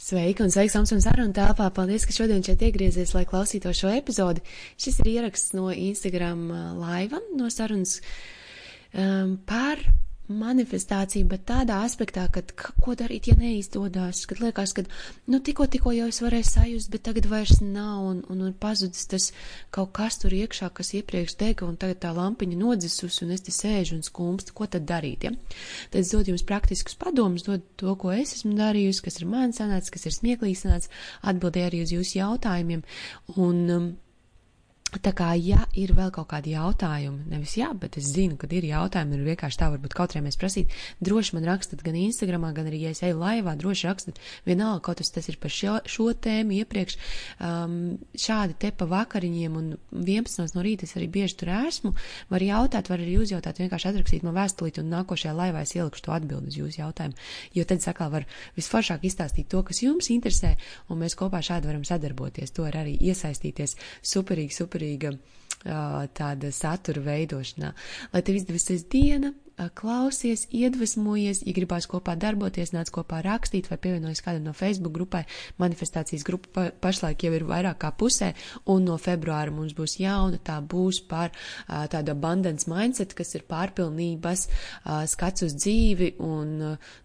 Sveika un sveiks Samsung sarunu telpā. Paldies, ka šodien šeit iegriezies, lai klausītos šo epizodi. Šis ir ieraksts no Instagram uh, laiva, no sarunas um, par manifestācija, bet tādā aspektā, ka ko darīt, ja neizdodas, kad liekas, ka, nu, tikko, tikko jau es varēju sajust, bet tagad vairs nav, un, un ir pazudis tas kaut kas tur iekšā, kas iepriekš dega, un tagad tā lampiņa nodzisus, un es te sēžu un skumstu, ko tad darīt, ja? Tad es dodu jums praktiskus padomus, dodu to, ko es esmu darījusi, kas ir man sanācis, kas ir smieklīgs sanācis, atbildēju arī uz jūsu jautājumiem, un, um, Tā kā, ja ir vēl kaut kādi jautājumi, nevis jā, bet es zinu, ka ir jautājumi, ir vienkārši tā, varbūt kautrējamies prasīt, droši man rakstat gan Instagramā, gan arī, ja es eju laivā, droši rakstat, vienalga, kaut kas tas ir par šo, šo tēmu iepriekš, um, šādi te pa vakariņiem un 11 no rīta es arī bieži tur esmu, var jautāt, var arī uzjautāt, vienkārši atrakstīt man vēstulīt un nākošajā laivā es ielikšu to atbildi uz jūsu jautājumu, jo tad, sakā, var visforšāk izstāstīt to, kas jums interesē, un mēs kopā šādi varam sadarboties, to var arī iesaistīties. Superīgi, superīgi superīga tāda satura veidošanā. Lai tev izdevsies diena, klausies, iedvesmojies, ja gribās kopā darboties, nāc kopā rakstīt vai pievienojas kādam no Facebook grupai. Manifestācijas grupa pa, pašlaik jau ir vairāk kā pusē, un no februāra mums būs jauna, tā būs par tādu abundance mindset, kas ir pārpilnības skats uz dzīvi, un,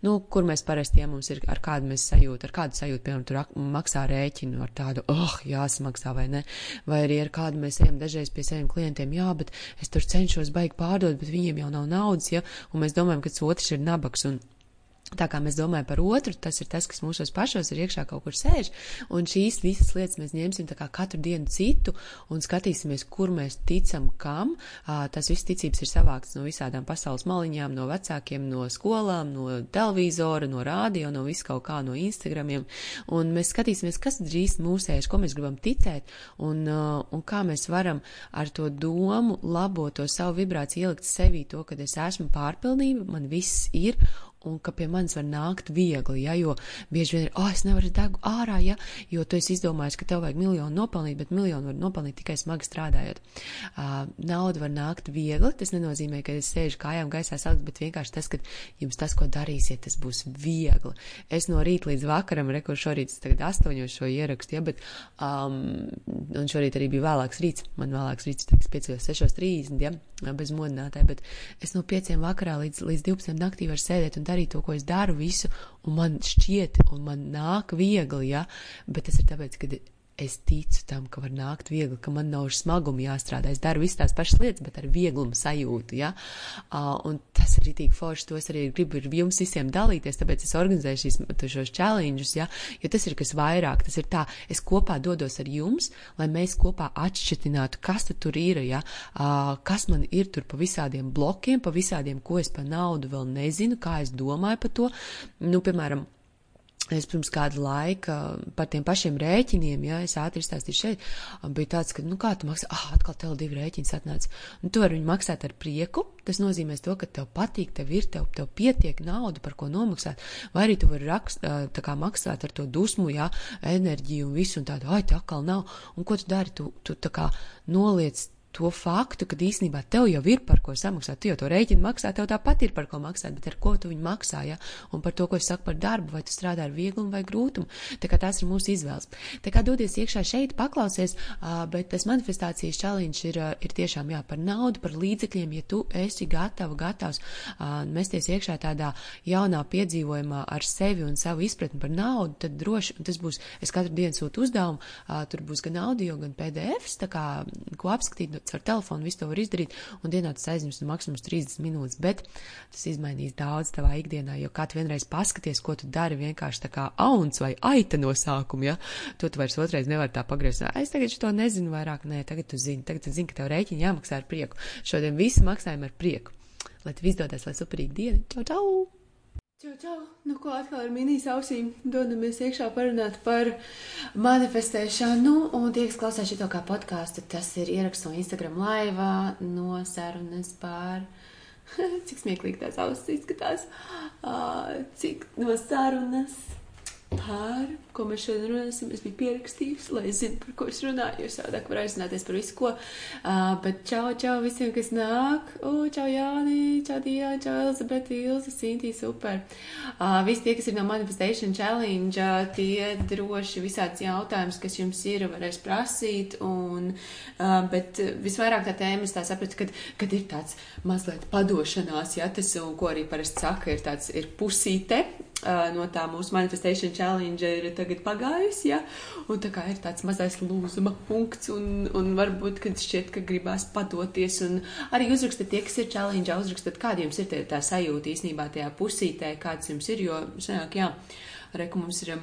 nu, kur mēs parasti, ja mums ir ar kādu mēs sajūtu, ar kādu sajūtu, piemēram, tur maksā rēķinu ar tādu, oh, jāsamaksā vai ne, vai arī ar kādu mēs ejam dažreiz pie saviem klientiem, jā, bet es tur cenšos baigi pārdot, bet viņiem jau nav naudas, ja, un mēs domājam, ka tas otrs ir nabaks. Un, Tā kā mēs domājam par otru, tas ir tas, kas mūsos pašos ir iekšā kaut kur sēž, un šīs visas lietas mēs ņemsim katru dienu citu un skatīsimies, kur mēs ticam kam. Tas viss ticības ir savākts no visādām pasaules maliņām, no vecākiem, no skolām, no televizora, no rādio, no visu kaut kā, no Instagramiem, un mēs skatīsimies, kas drīz mūsēž, ko mēs gribam ticēt, un, un kā mēs varam ar to domu labo to savu vibrāciju ielikt sevī to, ka es esmu pārpilnība, man viss ir, un ka pie manis var nākt viegli, ja, jo bieži vien ir, ah, oh, es nevaru degu ārā, ja, jo tu esi izdomājis, ka tev vajag miljonu nopelnīt, bet miljonu var nopelnīt tikai smagi strādājot. Uh, nauda var nākt viegli, tas nenozīmē, ka es sēžu kājām gaisā saukt, bet vienkārši tas, ka jums tas, ko darīsiet, tas būs viegli. Es no rīta līdz vakaram, rekur šorīt, tagad astoņos šo ierakstu, ja, bet, um, un šorīt arī bija vēlāks rīts, man vēlāks rīts, tagad 5, 6, 30, ja, bez modinātāja, bet es no 5 vakarā līdz, līdz 12 naktī varu sēdēt un darīt darīt to, ko es daru visu, un man šķiet, un man nāk viegli, ja, bet tas ir tāpēc, ka es ticu tam, ka var nākt viegli, ka man nav smagumu jāstrādā. Es daru visas tās pašas lietas, bet ar vieglumu sajūtu. Ja? Uh, un tas ir rītīgi forši. To es arī gribu ar jums visiem dalīties. Tāpēc es organizēju šīs, šos challenges, ja? jo tas ir kas vairāk. Tas ir tā, es kopā dodos ar jums, lai mēs kopā atšķirtinātu, kas tur ir, ja? uh, kas man ir tur pa visādiem blokiem, pa visādiem, ko es par naudu vēl nezinu, kā es domāju par to. Nu, piemēram, Es pirms kāda laika par tiem pašiem rēķiniem, ja es ātri izstāstīju šeit, bija tāds, ka, nu, kā tu maksā, ah, atkal tev divi rēķini satnāca. Nu, tu vari viņu maksāt ar prieku, tas nozīmē to, ka tev patīk, tev ir, tev, tev pietiek nauda, par ko nomaksāt, vai arī tu vari rakst, tā kā maksāt ar to dusmu, jā, enerģiju un visu, un tādu, ai, te atkal nav, un ko tu dari, tu, tu tā kā noliec to faktu, ka īstenībā tev jau ir par ko samaksāt. Tu jau to rēķinu maksā, tev tāpat ir par ko maksāt, bet ar ko tu viņu maksā, ja? Un par to, ko es saku par darbu, vai tu strādā ar vieglumu vai grūtumu. Tā kā tās ir mūsu izvēles. Tā kā dodies iekšā šeit, paklausies, bet tas manifestācijas challenge ir, ir tiešām jā, par naudu, par līdzekļiem, ja tu esi gatava, gatavs mesties iekšā tādā jaunā piedzīvojumā ar sevi un savu izpratni par naudu, tad droši, tas būs, es katru dienu sūtu uzdevumu, tur būs gan audio, gan PDFs, tā kā, ko apskatīt caur telefonu visu to var izdarīt, un dienā tas aizņems maksimums 30 minūtes, bet tas izmainīs daudz tavā ikdienā, jo kā tu vienreiz paskaties, ko tu dari vienkārši tā kā auns vai aita no sākuma, ja, to tu vairs otrais nevar tā pagriezt. Es tagad to nezinu vairāk, nē, tagad tu zini, tagad tu zini, ka tev rēķini jāmaksā ar prieku. Šodien visi maksājumi ar prieku. Lai tev izdodas, lai superīgi diena. Čau, čau! Čau, čau! Nu, ko atkal ar minīs ausīm dodamies iekšā parunāt par manifestēšanu, un tie, kas klausās šito kā podkāstu, tas ir ieraksts no Instagram laivā no sarunas par, cik smieklīgi tās ausis izskatās, uh, cik no sarunas par ko mēs šodien runāsim. Es biju pierakstījusi, lai es zinu, par ko es runāju, jo savādāk var aizsināties par visu ko. Uh, bet čau, čau visiem, kas nāk. Uh, čau Jāni, čau Dijā, čau Elizabete, Ilza, Sintī, super. Uh, visi tie, kas ir no Manifestation Challenge, uh, tie droši visāds jautājums, kas jums ir, varēs prasīt. Un, uh, bet visvairāk tā tēma, es tā sapratu, kad, kad ir tāds mazliet padošanās, ja tas, ko arī parasti saka, ir tāds, ir pusīte no tā mūsu manifestation challenge ir tagad pagājusi, ja? un tā kā ir tāds mazais lūzuma punkts, un, un varbūt, kad šķiet, ka gribās padoties, un arī uzrakstat tie, kas ir challenge, uzrakstat, kāda jums ir tā, tā sajūta īstenībā tajā pusītē, kāds jums ir, jo, sanāk, jā, reku mums ir.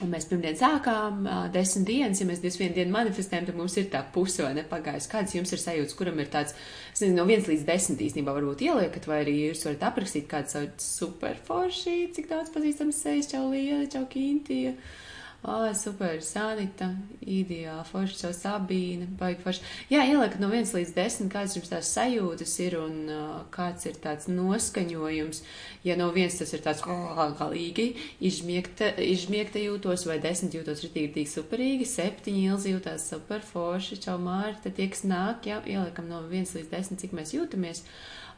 Un mēs pirmdien sākām, desmit dienas, ja mēs 21 dienu manifestējam, tad mums ir tā puse vai nepagājis. Kāds jums ir sajūts, kuram ir tāds, es nezinu, no viens līdz desmit īstenībā varbūt ieliekat, vai arī jūs varat aprakstīt kādu savu superforši, cik daudz pazīstams sejas, čau liela, čau kīntija. Uh, Oh, super, Sanita, ideāli, forši savu Sabīna, baigi forši. Jā, ieliek no 1 līdz 10, kāds jums tās sajūtas ir un uh, kāds ir tāds noskaņojums. Ja no 1 tas ir tāds oh, galīgi, izmiegta, izmiegta jūtos, vai 10 jūtos ritīgi, ritīgi superīgi, 7 ilzi jūtās super forši, čau Mārta, tie, kas nāk, jā, ieliekam no 1 līdz 10, cik mēs jūtamies.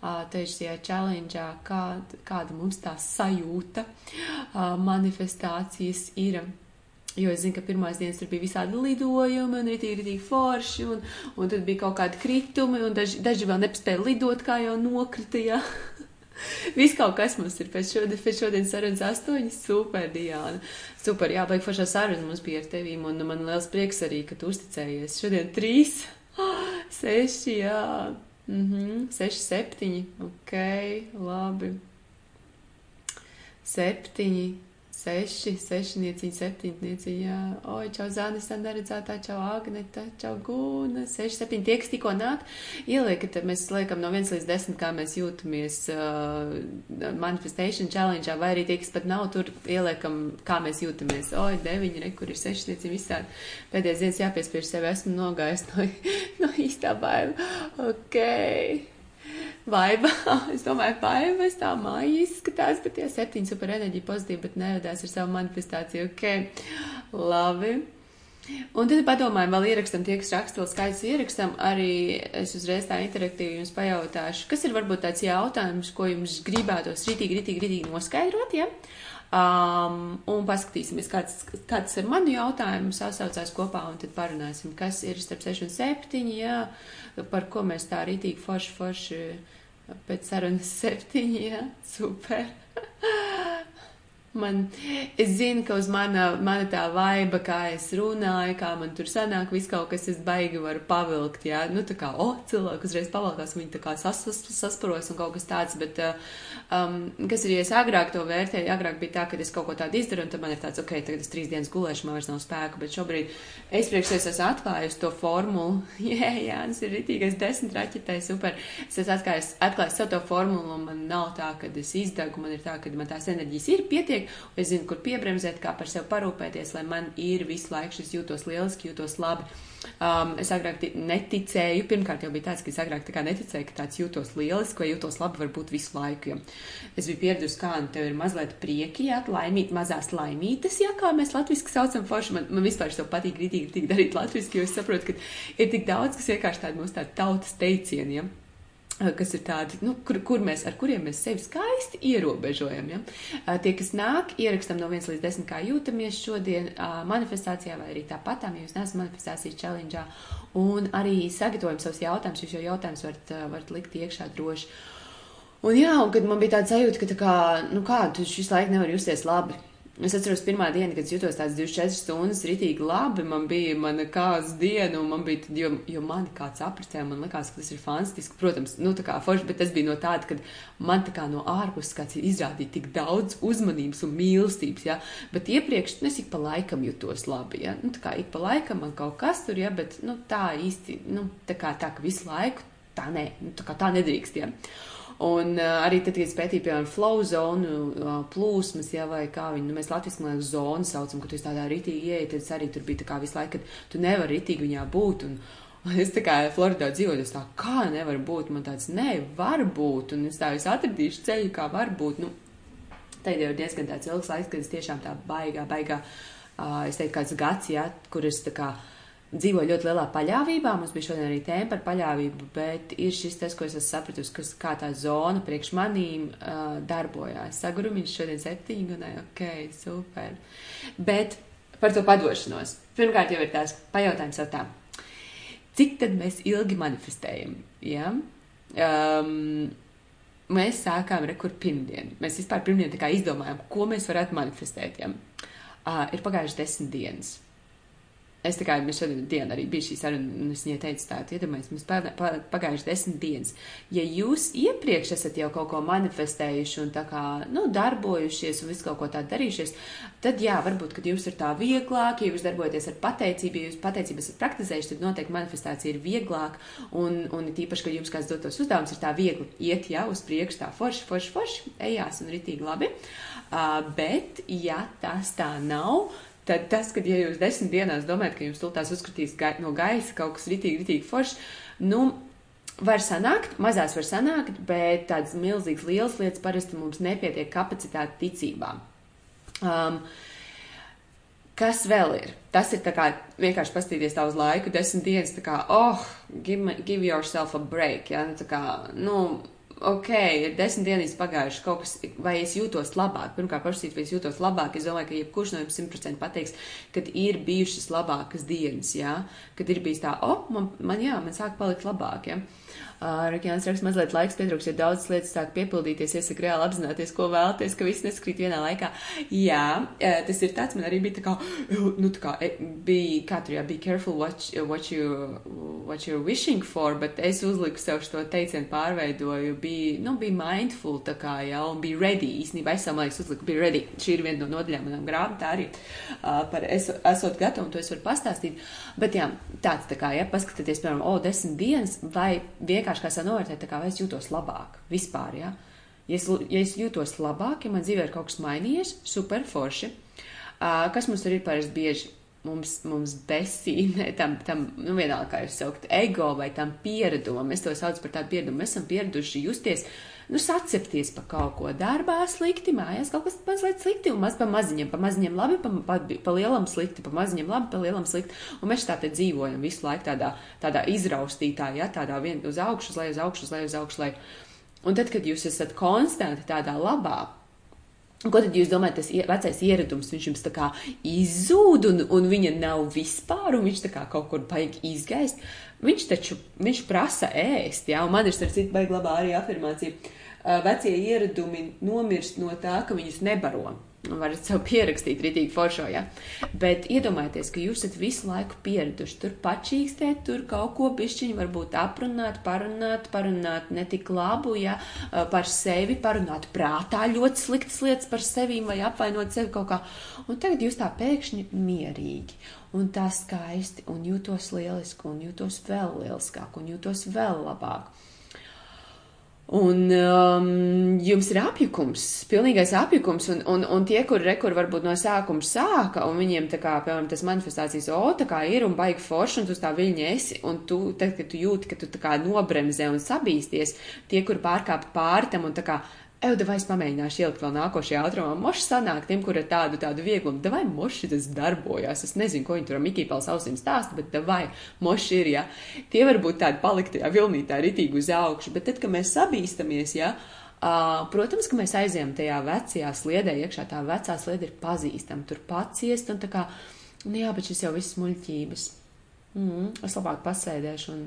Uh, tieši šajā challenge, kāda, mums tā sajūta, manifestācijas ir. Jo es zinu, ka pirmās dienas tur bija visādi lidojumi, un rītīgi, rītīgi forši, un, un tad bija kaut kādi kritumi, un daži, daži vēl nepaspēja lidot, kā jau nokrita. Ja? Viss kaut kas mums ir pēc šodienas, pēc šodienas sarunas astoņi. Super, Diana. Super, jā, baigi foršā saruna mums bija ar tevīm, un man liels prieks arī, ka tu uzticējies. Šodien trīs, seši, jā, mhm, seši, septiņi, ok, labi. Septiņi. Seši, sešnieciņi, septiņnieciņi, jā. Oi, čau Zānis, neredzētā, čau Agneta, čau Gūna, seši, septiņi, tie, kas tikko nāk, ieliekat, mēs liekam no viens līdz desmit, kā mēs jūtamies uh, manifestation challenge, vai arī tie, kas pat nav tur, ieliekam, kā mēs jūtamies. Oi, deviņi, re, kur ir sešnieciņi, visādi. Pēdējais dienas jāpiespiež sevi, esmu nogājis no, no īstā baila. Ok vaiba. es domāju, vaibas tā māja izskatās, bet tie septiņi super enerģija pozitīvi, bet nevedās ar savu manifestāciju. Ok, labi. Un tad padomājam, vēl ierakstam tie, kas raksta, vēl skaidrs ierakstam, arī es uzreiz tā interaktīvi jums pajautāšu, kas ir varbūt tāds jautājums, ko jums gribētos ritīgi, ritīgi, ritīgi noskaidrot, ja? Um, un paskatīsimies, kāds, kāds ir manu jautājumu, sasaucās kopā un tad parunāsim, kas ir starp 6 un 7, jā, par ko mēs tā ritīgi forši, forši pēc sarunas 7, jā, super. Man, es zinu, ka uz mana, mana tā vaiba, kā es runāju, kā man tur sanāk, viss kaut kas es baigi varu pavilkt, jā, nu tā kā, o, oh, cilvēku uzreiz pavalkās, viņi tā kā sas, sas, sasparos un kaut kas tāds, bet, uh, um, kas ir, ja es agrāk to vērtēju, agrāk bija tā, ka es kaut ko tādu izdaru, un tad man ir tāds, ok, tagad es trīs dienas gulēšu, man vairs nav spēka, bet šobrīd es priekš es esmu atklājusi to formulu, jā, jā, tas ir ritīgais desmit raķetē, super, es esmu atklājis, atklājis savu to formulu, un man nav tā, ka es izdegu, man ir tā, ka man tās enerģijas ir pietiek, notiek, es zinu, kur piebremzēt, kā par sevi parūpēties, lai man ir visu laiku šis jūtos lieliski, jūtos labi. Um, es agrāk neticēju, pirmkārt jau bija tāds, ka es agrāk tā kā neticēju, ka tāds jūtos lieliski vai jūtos labi varbūt visu laiku. Jo. Es biju pieradusi, kā nu tev ir mazliet prieki, jā, laimīt, mazās laimītes, jā, kā mēs latviski saucam forši. Man, man vispār to patīk rītīgi, rītīgi darīt latviski, jo es saprotu, ka ir tik daudz, kas vienkārši tādi mūsu tādi tautas teicieni. Ja? kas ir tādi, nu, kur, kur mēs, ar kuriem mēs sevi skaisti ierobežojam. Ja? Tie, kas nāk, ierakstam no 1 līdz 10, kā jūtamies šodien manifestācijā, vai arī tāpatām, ja jūs neesat manifestācijas challenge, un arī sagatavojam savus jautājumus, jūs jau jautājumus varat, varat likt iekšā droši. Un jā, un kad man bija tāda sajūta, ka tā kā, nu kā, tu šis laik nevar justies labi Es atceros, pirmā diena, kad jutos tādas 24 stundas, ritīgi labi. Man bija mana kāza diena, un man bija, tad, jo, jo mani kāds apritēja, man likās, ka tas ir fantastiski. Protams, nu tā kā forši, bet tas bija no tāda, kad man tā kā no ārpuses kāds izrādīja tik daudz uzmanības un mīlestības, ja. Bet iepriekš nu, es ik pa laikam jutos labi, ja. Nu tā kā ik pa laikam man kaut kas tur, ja, bet, nu tā īsti, nu tā kā tā, ka visu laiku tā nē, nu tā kā tā nedrīkst, ja. Un uh, arī tad, kad es pētīju, piemēram, flow zonu, uh, plūsmas, jā, vai kā viņi, nu, mēs latviski, man liekas, zonu saucam, ka tu esi tādā ritīgi ieeja, tad es arī tur biju tā kā visu laiku, ka tu nevari ritīgi viņā būt. Un, un es tā kā Floridā dzīvoju, es tā kā nevar būt, man tāds, nē, var būt, un es tā es atradīšu ceļu, kā var būt, nu, Tad jau ir diezgan tāds ilgs laiks, kad es tiešām tā baigā, baigā, uh, es teiktu, kāds gads, jā, kur es tā kā dzīvoju ļoti lielā paļāvībā. Mums bija šodien arī tēma par paļāvību, bet ir šis tas, ko es esmu sapratusi, kas kā tā zona priekš manīm uh, darbojās. Sagurumiņš šodien septiņi gadai, ok, super. Bet par to padošanos. Pirmkārt jau ir tās pajautājums jau tā. Cik tad mēs ilgi manifestējam? Ja? Um, mēs sākām rekur pirmdienu. Mēs vispār pirmdien tā kā izdomājām, ko mēs varētu manifestēt. Ja? Uh, ir pagājuši desmit dienas. Es kā mēs šodien dienu arī bija šī saruna, un es viņai teicu tā, iedomājieties, mums pagājuši desmit dienas. Ja jūs iepriekš esat jau kaut ko manifestējuši un tā kā, nu, darbojušies un visu kaut ko tādu darījušies, tad jā, varbūt, kad jums ir tā vieglāk, ja jūs darbojaties ar pateicību, ja jūs pateicību esat praktizējuši, tad noteikti manifestācija ir vieglāk, un, un tīpaši, kad jums kāds dotos uzdevums, ir tā viegli iet jau uz priekšu, tā forši, forši, forši, ejās un ritīgi labi. Uh, bet, ja tas tā nav, tad tas, ka, ja jūs desmit dienās domājat, ka jums tultās uzskatīs gai, no gaisa kaut kas ritīgi, ritīgi foršs, nu, var sanākt, mazās var sanākt, bet tādas milzīgas, lielas lietas parasti mums nepietiek kapacitāte ticībā. Um, kas vēl ir? Tas ir kā vienkārši pastīties tā uz laiku, desmit dienas, tā kā, oh, give, give yourself a break, ja, tā kā, nu, ok, ir desmit dienas pagājušas, kaut kas, vai es jūtos labāk. Pirmkārt, pašsīt, vai es jūtos labāk. Es domāju, ka jebkurš no jums simtprocentīgi pateiks, kad ir bijušas labākas dienas, jā, kad ir bijis tā, o, oh, man, man, jā, man sāk palikt labāk, jā. Rukjāns raksta, mazliet laiks pietrūks, ja daudzas lietas sāk piepildīties, iesaka reāli apzināties, ko vēlaties, ka viss neskrīt vienā laikā. Jā, tas ir tāds, man arī bija tā kā, nu, tā kā, bija, kā tur jā, be careful what, what, you, what you're wishing for, bet es uzliku sev šo teicienu pārveidoju, bija, nu, bija mindful, tā kā, jā, un bija ready, īstenībā es man liekas uzliku, bija ready. Šī ir viena no nodaļām manām grāmatā arī uh, par es, esot gatavu, un to es varu pastāstīt. Bet jā, tāds tā kā, ja paskatieties, piemēram, o, desmit dienas, vai vienkārši kā sanovērtēt, kā es jūtos labāk vispār. Ja? Ja, es, ja es jūtos labāk, ja man dzīvē ir kaut kas mainījies, super forši. Uh, kas mums tur ir parasti bieži? Mums, mums besīne, tam, tam nu, vienalga, kā jūs saukt, ego vai tam pieredumam. Es to saucu par tādu pieredumu. Mēs esam pieraduši justies nu, sacepties pa kaut ko darbā slikti, mājās kaut kas mazliet slikti, un maz pa maziņam, pa maziņam labi, pa, pa, pa lielam slikti, pa maziņam labi, pa lielam slikti. Un mēs tā te dzīvojam visu laiku tādā, tādā izraustītā, ja, tādā vien uz augšu, uz leju, uz augšu, uz leju, uz augšu, leju. Un tad, kad jūs esat konstanti tādā labā, Ko tad jūs domājat, tas vecais ieradums, viņš jums tā kā izzūd un, un viņa nav vispār, un viņš tā kā kaut kur baigi izgaist? Viņš taču, viņš prasa ēst, jā, un man ir starp citu baigi labā arī afirmācija. Vecie ieradumi nomirst no tā, ka viņus nebaro varat sev pierakstīt rītīgi foršo, ja. Bet iedomājieties, ka jūs esat visu laiku pieraduši tur pačīkstēt, tur kaut ko pišķiņu varbūt aprunāt, parunāt, parunāt ne tik labu, ja, par sevi, parunāt prātā ļoti sliktas lietas par sevīm vai apvainot sevi kaut kā. Un tagad jūs tā pēkšņi mierīgi un tā skaisti un jūtos lieliski un jūtos vēl lieliskāk un jūtos vēl labāk. Un um, jums ir apjukums, pilnīgais apjukums, un, un, un tie, kur rekur varbūt no sākuma sāka, un viņiem tā kā, piemēram, tas manifestācijas, o, tā kā ir un baigi forši, un tu tā viļņa esi, un tu, tad, kad tu jūti, ka tu tā kā nobremzē un sabīsties, tie, kur pārkāp pāri tam un tā kā Eju, vai es pamēģināšu ielikt vēl nākošajā ātrumā. Moši sanāk tiem, kur ir tādu, tādu vieglumu. Davai moši tas darbojas. Es nezinu, ko viņi tur Pels ausīm stāsta, bet davai moši ir, ja. Tie varbūt tādi palikt tajā vilnītā ritīgi uz augšu, bet tad, kad mēs sabīstamies, ja, Uh, protams, ka mēs aizējām tajā vecajā sliedē, iekšā tā vecā sliede ir pazīstama, tur paciest un tā kā, nu jā, bet šis jau viss muļķības. Mm, es labāk pasēdēšu un,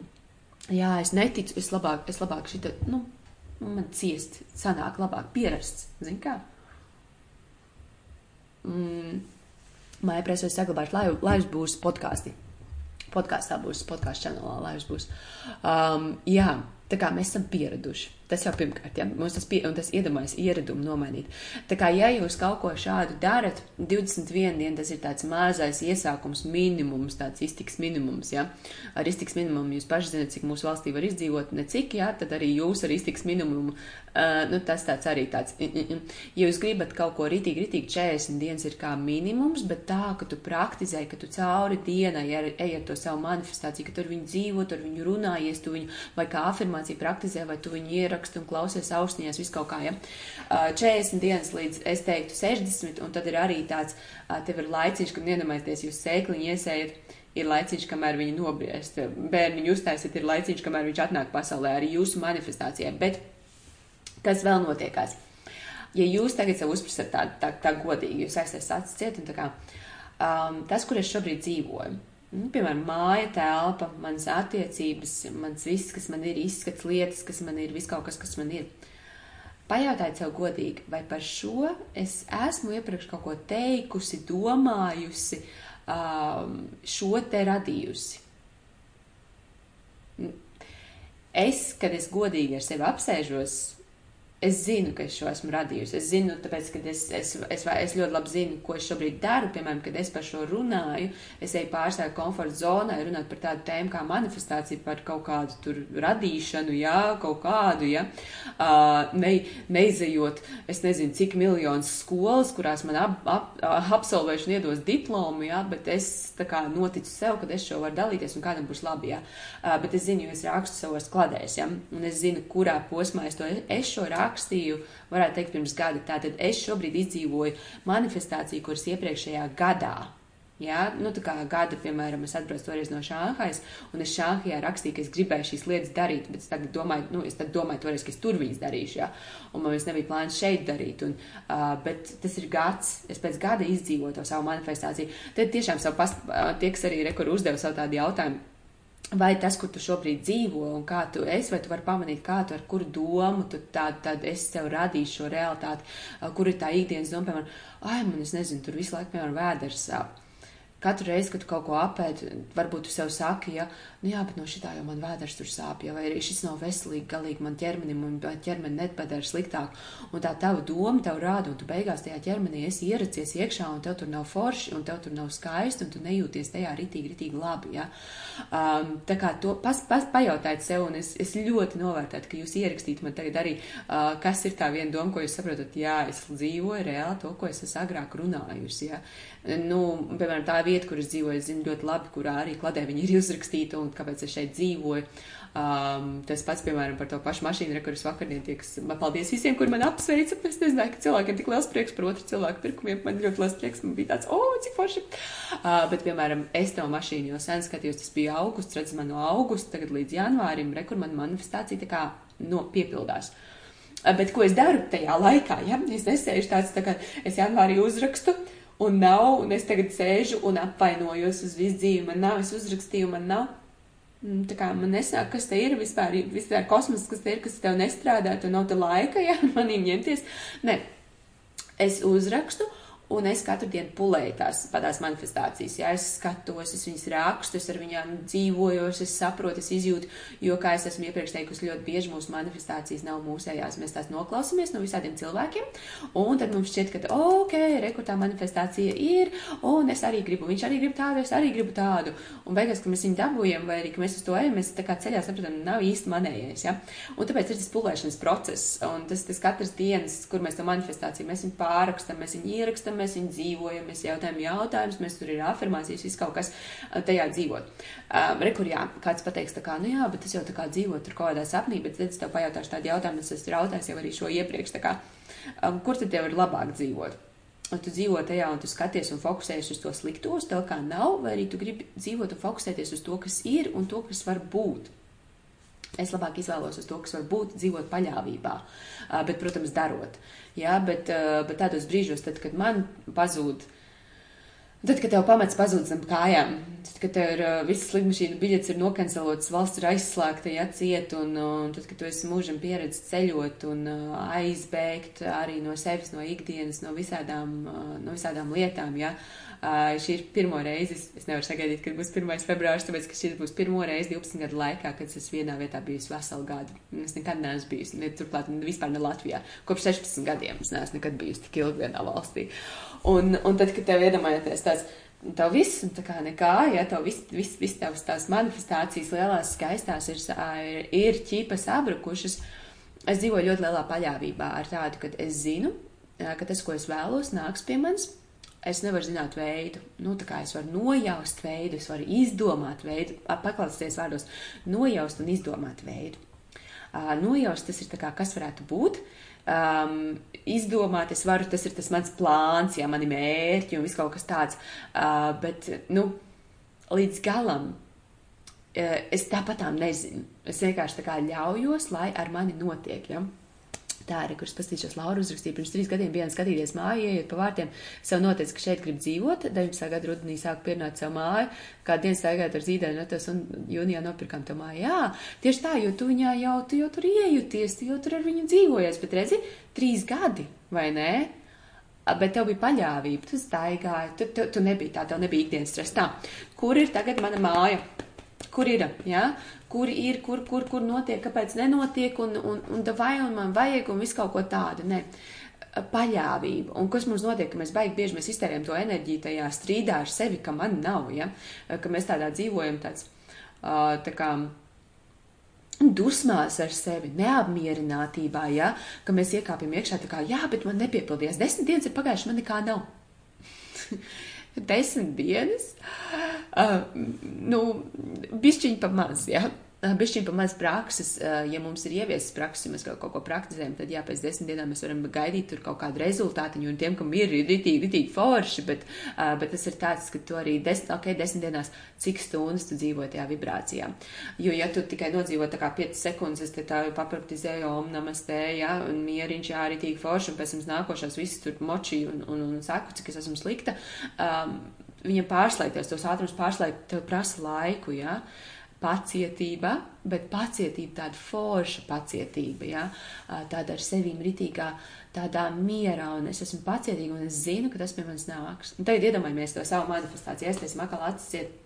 jā, es neticu, es labāk, es labāk šita, nu, man ciest sanāk labāk pierasts, zin kā? Mm, Māja presē saglabāšu, lai, lai būs podkāsti. Podkāstā būs, podkāstu čanelā, lai būs. Um, jā, tā kā mēs esam pieraduši. Tas jau pirmkārt, ja mums tas, pie, tas iedomājas ieradumu nomainīt. Tā kā, ja jūs kaut ko šādu darat, 21 dienu tas ir tāds mazais iesākums minimums, tāds iztiks minimums, ja. Ar iztiks minimumu jūs paši zinat, cik mūsu valstī var izdzīvot, ne cik, ja, tad arī jūs ar iztiks minimumu, uh, nu tas tāds arī tāds, ja jūs gribat kaut ko ritīgi, ritīgi 40 dienas ir kā minimums, bet tā, ka tu praktizē, ka tu cauri dienai ej ar to savu manifestāciju, ka tur viņi dzīvo, tur viņi runājies, tu viņu vai kā afirmāciju praktizē, vai tu viņu iera ierakstu un klausies ausnies, visu kaut kā, ja. 40 dienas līdz, es teiktu, 60, un tad ir arī tāds, tev ir laiciņš, kad iedomājieties, jūs sēkliņu iesējat, ir laiciņš, kamēr viņi nobriest, bērniņu uztaisiet, ir laiciņš, kamēr viņš atnāk pasaulē, arī jūsu manifestācijai, bet kas vēl notiekās? Ja jūs tagad sev uzprasat tā, tā, tā godīgi, jūs aiztaisat acis ciet, un tā kā, um, tas, kur es šobrīd dzīvoju, Nu, piemēram, māja, telpa, manas attiecības, mans viss, kas man ir, izskats lietas, kas man ir, viss kaut kas, kas man ir. Pajautājiet sev godīgi, vai par šo es esmu iepriekš kaut ko teikusi, domājusi, um, šo te radījusi. Es, kad es godīgi ar sevi apsēžos, es zinu, ka es šo esmu radījusi. Es zinu, tāpēc, ka es, es, es, es ļoti labi zinu, ko es šobrīd daru. Piemēram, kad es par šo runāju, es eju pārstāju komforta zonai, runāt par tādu tēmu kā manifestācija, par kaut kādu tur radīšanu, jā, kaut kādu, jā, uh, ne, neizejot, es nezinu, cik miljonus skolas, kurās man ap, ap, absolvēšana iedos diplomu, jā, bet es tā kā noticu sev, ka es šo varu dalīties un kādam būs labi, jā. Uh, bet es zinu, jo es rakstu savos kladēs, jā, un es zinu, kurā posmā es to, es šo rakstu rakstīju, varētu teikt, pirms gada. Tātad es šobrīd izdzīvoju manifestāciju, kuras iepriekšējā gadā. Ja? Nu, tā kā gada, piemēram, es atbraucu toreiz no Šānhajas, un es Šānhajā rakstīju, ka es gribēju šīs lietas darīt, bet es tagad domāju, nu, es domāju toreiz, ka es tur viņas darīšu, ja? un man vairs nebija plāns šeit darīt, un, uh, bet tas ir gads, es pēc gada izdzīvoju to savu manifestāciju. Tad tiešām savu past, uh, tie, kas arī rekur uzdeva savu tādu jautājumu, vai tas, kur tu šobrīd dzīvo un kā tu esi, vai tu vari pamanīt, kā tu ar kuru domu tu tādu, tad es sev radīšu šo realitāti, kur ir tā ikdienas doma, piemēram, ai, man es nezinu, tur visu laiku, piemēram, vēders sāp. Katru reizi, kad kaut ko apēd, varbūt tu sev saki, ja, nu jā, bet no šitā jau man vēders tur sāp, ja, vai arī šis nav veselīgi, galīgi man ķermenim un ķermeni nepadara sliktāk. Un tā tava doma tev rāda, un tu beigās tajā ķermenī esi ieracies iekšā, un tev tur nav forši, un tev tur nav skaisti, un tu nejūties tajā ritīgi, ritīgi labi, ja. Um, tā kā to pas, pas, pajautājiet sev, un es, es ļoti novērtētu, ka jūs ierakstītu man tagad arī, uh, kas ir tā viena doma, ko jūs saprotat, jā, es dzīvoju reāli to, ko es esmu agrāk runājusi, ja. Nu, piemēram, tā vieta, kur es dzīvoju, es zinu ļoti labi, kurā arī kladē viņi ir uzrakstīti un kāpēc es šeit dzīvoju. Um, tas pats, piemēram, par to pašu mašīnu, kuras vakardien tiek, man paldies visiem, kur man apsveica. Es nezināju, ka cilvēkiem tik liels prieks par otru cilvēku pirkumiem. Man ļoti liels prieks, man bija tāds, o, oh, cik forši. Uh, bet, piemēram, es to mašīnu jau sen skatījos, tas bija augusts, redz man no augusta, tagad līdz janvārim, re, kur man manifestācija tā kā no, piepildās. Uh, bet ko es daru tajā laikā? Ja? Es nesēžu tāds, tā kā es janvārī uzrakstu, uh, un nav, un es tagad sēžu un apvainojos uz visu dzīvi. Man nav, es uzrakstīju, man nav. Mm, tā kā man nesāk, kas te ir vispār, vispār kosmos, kas te ir, kas tev nestrādā, tu nav te laika, ja, manīm ņemties. Nē, es uzrakstu, Un es katru dienu pulēju tās, tās manifestācijas. Ja es skatos, es viņas rakstu, es ar viņām dzīvoju, es saprotu, es izjūtu, jo, kā es esmu iepriekš teikusi, ļoti bieži mūsu manifestācijas nav mūsējās. Mēs tās noklausāmies no visādiem cilvēkiem, un tad mums šķiet, ka, ok, rekrutā manifestācija ir, un es arī gribu, viņš arī grib tādu, es arī gribu tādu. Un beigās, kad mēs viņu dabūjam, vai arī, ka mēs uz to ejam, mēs tā kā ceļā saprotam, nav īsti manējais. Ja? Un tāpēc ir tas pulēšanas process, un tas, tas katras dienas, kur mēs to manifestāciju, mēs viņu pārakstam, mēs viņu ierakstam esam, mēs viņu dzīvojam, mēs jautājam jautājumus, mēs tur ir afirmācijas, viss kaut kas tajā dzīvot. Um, Rekur, jā, kāds pateiks, tā kā, nu jā, bet tas jau tā kā dzīvo tur kaut kādā sapnī, bet tad es tev pajautāšu tādu jautājumu, es esmu jautājis jau arī šo iepriekš, tā kā, um, kur tad tev ir labāk dzīvot? Un tu dzīvo tajā, un tu skaties un fokusējies uz to slikto, uz to, kā nav, vai arī tu gribi dzīvot un fokusēties uz to, kas ir un to, kas var būt. Es labāk izvēlos to, kas var būt, dzīvot paļāvībā, bet, protams, darot. Jā, bet, bet tādos brīžos, tad, kad man pazūd, tad, kad tev pamats pazūd zem kājām, tad, kad tev ir visas lidmašīnu biļetes ir nokancelotas, valsts ir aizslēgta, ja ciet, un, un tad, kad tu esi mūžam pieredzis ceļot un aizbēgt arī no sevis, no ikdienas, no visādām, no visādām lietām. Ja, Uh, šī ir pirmo reizi, es, nevaru sagaidīt, kad būs 1. februārs, tāpēc, ka šī būs pirmo reizi 12 gadu laikā, kad es vienā vietā bijusi veselu gadu. Es nekad neesmu bijusi, ne turklāt, ne vispār ne Latvijā. Kopš 16 gadiem es neesmu nekad bijusi tik ilgi vienā valstī. Un, un tad, kad tev iedomājaties tāds, tev viss, tā kā nekā, ja tev viss, viss, viss tavs tās manifestācijas lielās skaistās ir, ir, ir ķīpas abrukušas, es dzīvoju ļoti lielā paļāvībā ar tādu, ka es zinu, ka tas, ko es vēlos, nāks pie manis es nevaru zināt veidu. Nu, tā kā es varu nojaust veidu, es varu izdomāt veidu, paklausīties vārdos, nojaust un izdomāt veidu. uh, nojaust, tas ir tā kā, kas varētu būt. Um, izdomāt, es varu, tas ir tas mans plāns, jā, mani mērķi un viss kaut kas tāds. Uh, bet, nu, līdz galam uh, es tāpatām nezinu. Es vienkārši tā kā ļaujos, lai ar mani notiek. Ja? Tā ir, kurš paskatīšos Lauru uzrakstīju pirms trīs gadiem, bijām skatīties māju, ieiet pa vārtiem, sev noteica, ka šeit grib dzīvot, 19. gada rudenī sāku piernāt savu māju, kā dienas staigāt ar zīdēnu notos un jūnijā nopirkām to māju. Jā, tieši tā, jo tu viņā jau, tu jau tur iejuties, tu jau tur ar viņu dzīvojies, bet redzi, trīs gadi, vai ne? Bet tev bija paļāvība, tu staigāji, tu, tu, tu nebija tā, tev nebija ikdienas stress. Tā, kur ir tagad mana māja? Kur ir? Ja? kur ir, kur, kur, kur notiek, kāpēc nenotiek, un, un, un vai un man vajag, un visu kaut ko tādu. Ne. Paļāvība. Un kas mums notiek, ka mēs baigi bieži mēs iztērējam to enerģiju tajā strīdā ar sevi, ka man nav, ja? ka mēs tādā dzīvojam tāds, tā kā, dusmās ar sevi, neapmierinātībā, ja, ka mēs iekāpjam iekšā tā kā, jā, bet man nepiepildījās, desmit dienas ir pagājušas, man nekā nav. desmit dienas, uh, nu, bišķiņi pa maz. Ja? Bišķiņ pa maz prakses, ja mums ir ieviesas prakses, ja mēs kaut, kaut ko praktizējam, tad jā, pēc desmit dienām mēs varam gaidīt tur kaut kādu rezultātiņu, un tiem, kam ir ritīgi, ritīgi forši, bet, bet tas ir tāds, ka tu arī desmit, ok, desmit dienās, cik stundas tu dzīvo tajā vibrācijā. Jo, ja tu tikai nodzīvo tā kā 5 sekundes, es te tā papraktizēju, om namastē, jā, un mieriņš, jā, ritīgi forši, un pēc tam nākošās visas tur moči un, un, un saku, cik es esmu slikta, um, viņam pārslēgties, tos ātrums pārslēgt, tev prasa laiku, jā. Ja? Pacietība, bet pacietība tāda forša pacietība, ja? tāda ar sevīm ritīgā, tādā mierā, un es esmu pacietīga, un es zinu, ka tas pie manis nāks. Un tagad iedomājamies to savu manifestāciju, es teicu, makal atsiciet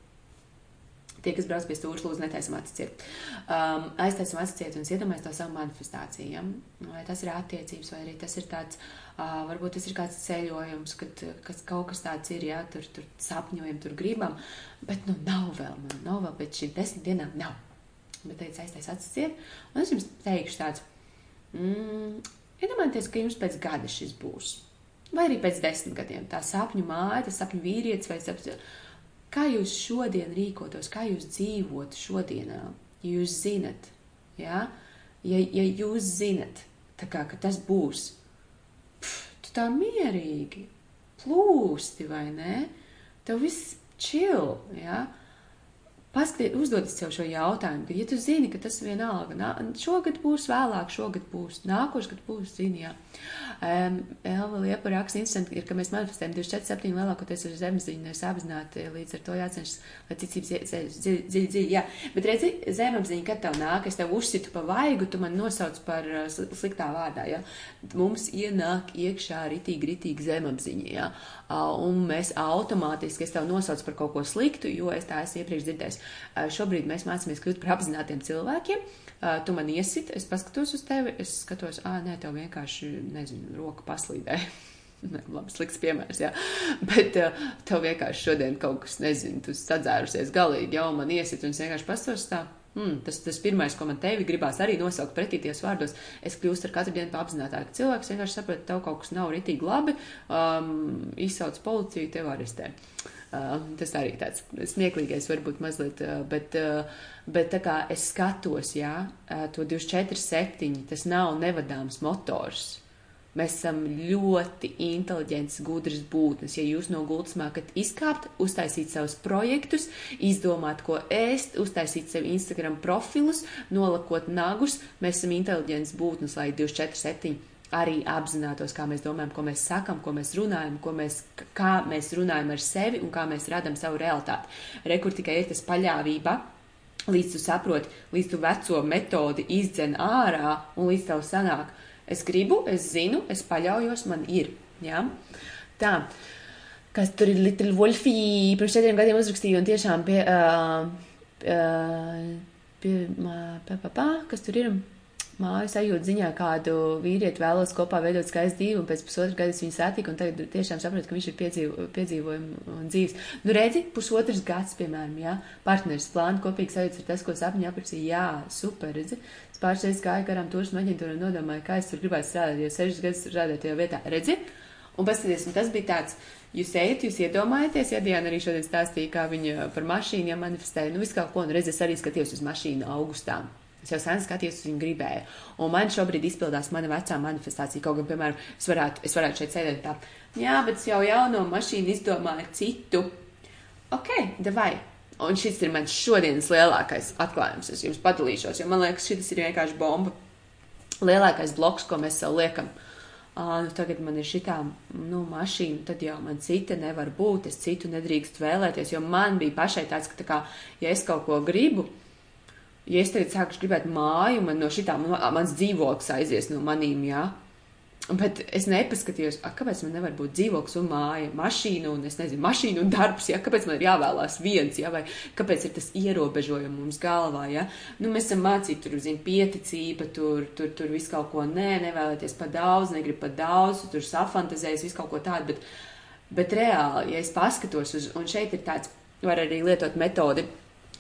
Tie, kas brauc pie stūra, lūdzu, netaisam atsciet. Um, aiztaisam atsciet un iedomājamies to savu manifestāciju. Ja? Vai tas ir attiecības, vai arī tas ir tāds, uh, varbūt tas ir kāds ceļojums, kad kas kaut kas tāds ir, ja tur, tur sapņojam, tur gribam, bet nu nav vēl, man nav vēl pēc šīm desmit dienām nav. Bet teicu, aiztais atsciet, un es jums teikšu tāds, mm, iedomājieties, ka jums pēc gada šis būs. Vai arī pēc desmit gadiem tā sapņu māja, tas sapņu vīrietis vai sapņu Kā jūs šodien rīkotos, kā jūs dzīvotu šodienā, ja jūs zinat, ja, ja, ja jūs zinat, kā, ka tas būs, pf, tu tā mierīgi plūsti, vai ne? Tev viss chill, ja? Paskatiet, uzdodiet sev šo jautājumu, ka, ja tu zini, ka tas vienalga, nā, šogad būs vēlāk, šogad būs, nākošais gadu būs, zini, jā. Um, Elva Liepa raksta instanti, ir, ka mēs manifestējam 24-7 lielākoties ar zemziņu, nevis apzināti, līdz ar to jācenšas, lai ticības dziļi, dziļi, jā. Bet redzi, zemapziņa, kad tev nāk, es tev uzsitu pa vaigu, tu man nosauc par uh, sliktā vārdā, jā. Mums ienāk iekšā ritīgi, ritīgi zemapziņa, jā. Un mēs automātiski, es tev nosaucu par kaut ko sliktu, jo es tā esmu iepriekš dzirdējis Šobrīd mēs mācāmies kļūt par apzinātiem cilvēkiem. Tu man iesit, es paskatos uz tevi, es skatos, ah, nē, tev vienkārši, nezinu, roka paslīdē. Labi, slikts piemērs, jā. Bet uh, tev vienkārši šodien kaut kas, nezinu, tu sadzērusies galīgi, jau man iesit, un es vienkārši pastos tā. Mm, tas, tas pirmais, ko man tevi gribās arī nosaukt pretī ties vārdos, es kļūstu ar katru dienu apzinātāku. Cilvēks vienkārši saprot, tev kaut kas nav ritīgi labi, um, izsauc policiju, tev arestē. Uh, Uh, tas arī tāds smieklīgais, varbūt mazliet, uh, bet, uh, bet tā kā es skatos, jā, to 24-7, tas nav nevadāms motors. Mēs esam ļoti inteliģents, gudrs būtnes. Ja jūs no gultas mākat izkāpt, uztaisīt savus projektus, izdomāt, ko ēst, uztaisīt sev Instagram profilus, nolakot nagus, mēs esam inteliģents būtnes, lai 24-7 arī apzinātos, kā mēs domājam, ko mēs sakam, ko mēs runājam, ko mēs, kā mēs runājam ar sevi un kā mēs radam savu realitāti. Rekur tikai ir tas paļāvība, līdz tu saproti, līdz tu veco metodi izdzen ārā un līdz tev sanāk, es gribu, es zinu, es paļaujos, man ir. Ja? Tā, kas tur ir Little Wolfie, pirms četriem gadiem uzrakstīju un tiešām pie, uh, uh, pie, uh, pie, pie, pie, kas tur ir? māju sajūtu ziņā kādu vīrieti vēlos kopā veidot skaistu dzīvi, un pēc pusotra gada es viņu satiku, un tagad tiešām saprotu, ka viņš ir piedzīvo, piedzīvojumi un dzīves. Nu, redzi, pusotrs gads, piemēram, jā, partneris plāna kopīgi sajūtas ir tas, ko sapņi aprakstīja, jā, super, redzi. Pāris reizes gāju garām turismu aģentūru un nodomāju, kā es tur gribētu strādāt, jo sešas gadus strādāju tajā vietā, redzi. Un paskatieties, un tas bija tāds, jūs ejat, jūs iedomājaties, ja Diana arī šodien stāstīja, kā viņa par mašīnu ja manifestēja, nu visu kaut ko, un redz, es arī skatījos uz mašīnu augustā. Es jau sen skatījos, uz viņu gribēju. Un man šobrīd izpildās mana vecā manifestācija. Kaut gan, piemēram, es varētu, es varētu šeit sēdēt tā, jā, bet es jau jauno mašīnu izdomāju citu. Ok, davai. Un šis ir mans šodienas lielākais atklājums. Es jums padalīšos, jo man liekas, šis ir vienkārši bomba. Lielākais bloks, ko mēs sev liekam. Uh, nu tagad man ir šī nu, mašīna, tad jau man cita nevar būt, es citu nedrīkst vēlēties. Jo man bija pašai tāds, ka, tā kā, ja es kaut ko gribu, ja es tagad sāku gribēt māju, man no šitām, mans dzīvoklis aizies no manīm, jā. Ja? Bet es nepaskatījos, a, kāpēc man nevar būt dzīvoklis un māja, mašīna un, nezinu, mašīna un darbs, ja, kāpēc man ir jāvēlās viens, ja, vai kāpēc ir tas ierobežojums mums galvā, ja. Nu, mēs esam mācīti tur, zin, pieticība, tur, tur, tur visu kaut ko nē, nevēlēties pa daudz, negrib pa daudz, tur safantazējas, visu kaut ko tādu, bet, bet reāli, ja es paskatos uz, un šeit ir tāds, var arī lietot metodi,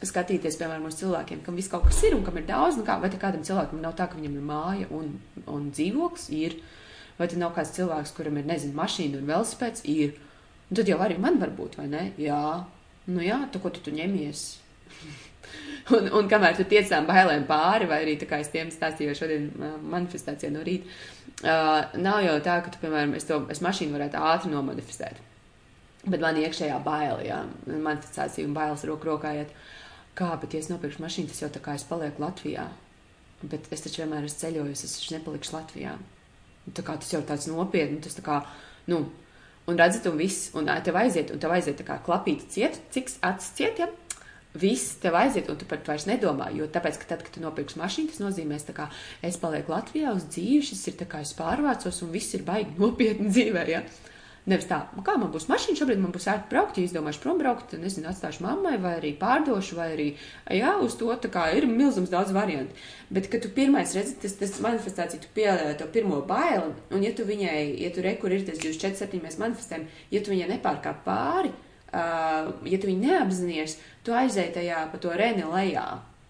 skatīties, piemēram, uz cilvēkiem, kam viss kaut kas ir un kam ir daudz, nu kā, vai kādam cilvēkam nav tā, ka viņam ir māja un, un dzīvoklis ir. Vai tad nav kāds cilvēks, kuram ir, nezinu, mašīna un velospēds? Ir. Un tad jau arī man var būt, vai ne? Jā, nu jā, tu ko tu, tu ņemies? un, un kamēr tu tiec tām bailēm pāri, vai arī tā kā es tiem stāstīju šodien manifestācijā no rīta, uh, nav jau tā, ka tu, piemēram, es to, es mašīnu varētu ātri nomanifestēt. Bet man iekšējā baila, jā, manifestācija un bailes roku rokā iet. Kā, bet ja es nopirkšu mašīnu, tas jau tā kā es palieku Latvijā. Bet es taču vienmēr esmu ceļojis, es taču nepalikšu Latvijā. Tā kā tas jau tāds nopietni, tas tā kā, nu, un redzat, un viss, un tev aiziet, un tev aiziet tā kā klapīti ciet, cik acis ciet, ja? Viss tev aiziet, un tu par to vairs nedomā. Jo tāpēc, ka tad, kad tu nopirksi mašīnu, tas nozīmē, ka es palieku Latvijā uz dzīvi, šis ir tā kā es pārvācos, un viss ir baigi nopietni dzīvē. Ja? Nevis tā, kā man būs mašīna, šobrīd man būs ērti braukt, ja izdomāšu prom braukt, nezinu, atstāšu mammai, vai arī pārdošu, vai arī, jā, uz to tā kā ir milzums daudz variantu. Bet, kad tu pirmais redzi, tas, tas manifestācija, tu pielēji to pirmo baili, un ja tu viņai, ja tu rekur ir tas 24, 7 mēs manifestējam, ja tu viņai nepārkāp pāri, uh, ja tu viņu neapzinies, tu aizēji tajā pa to reni lejā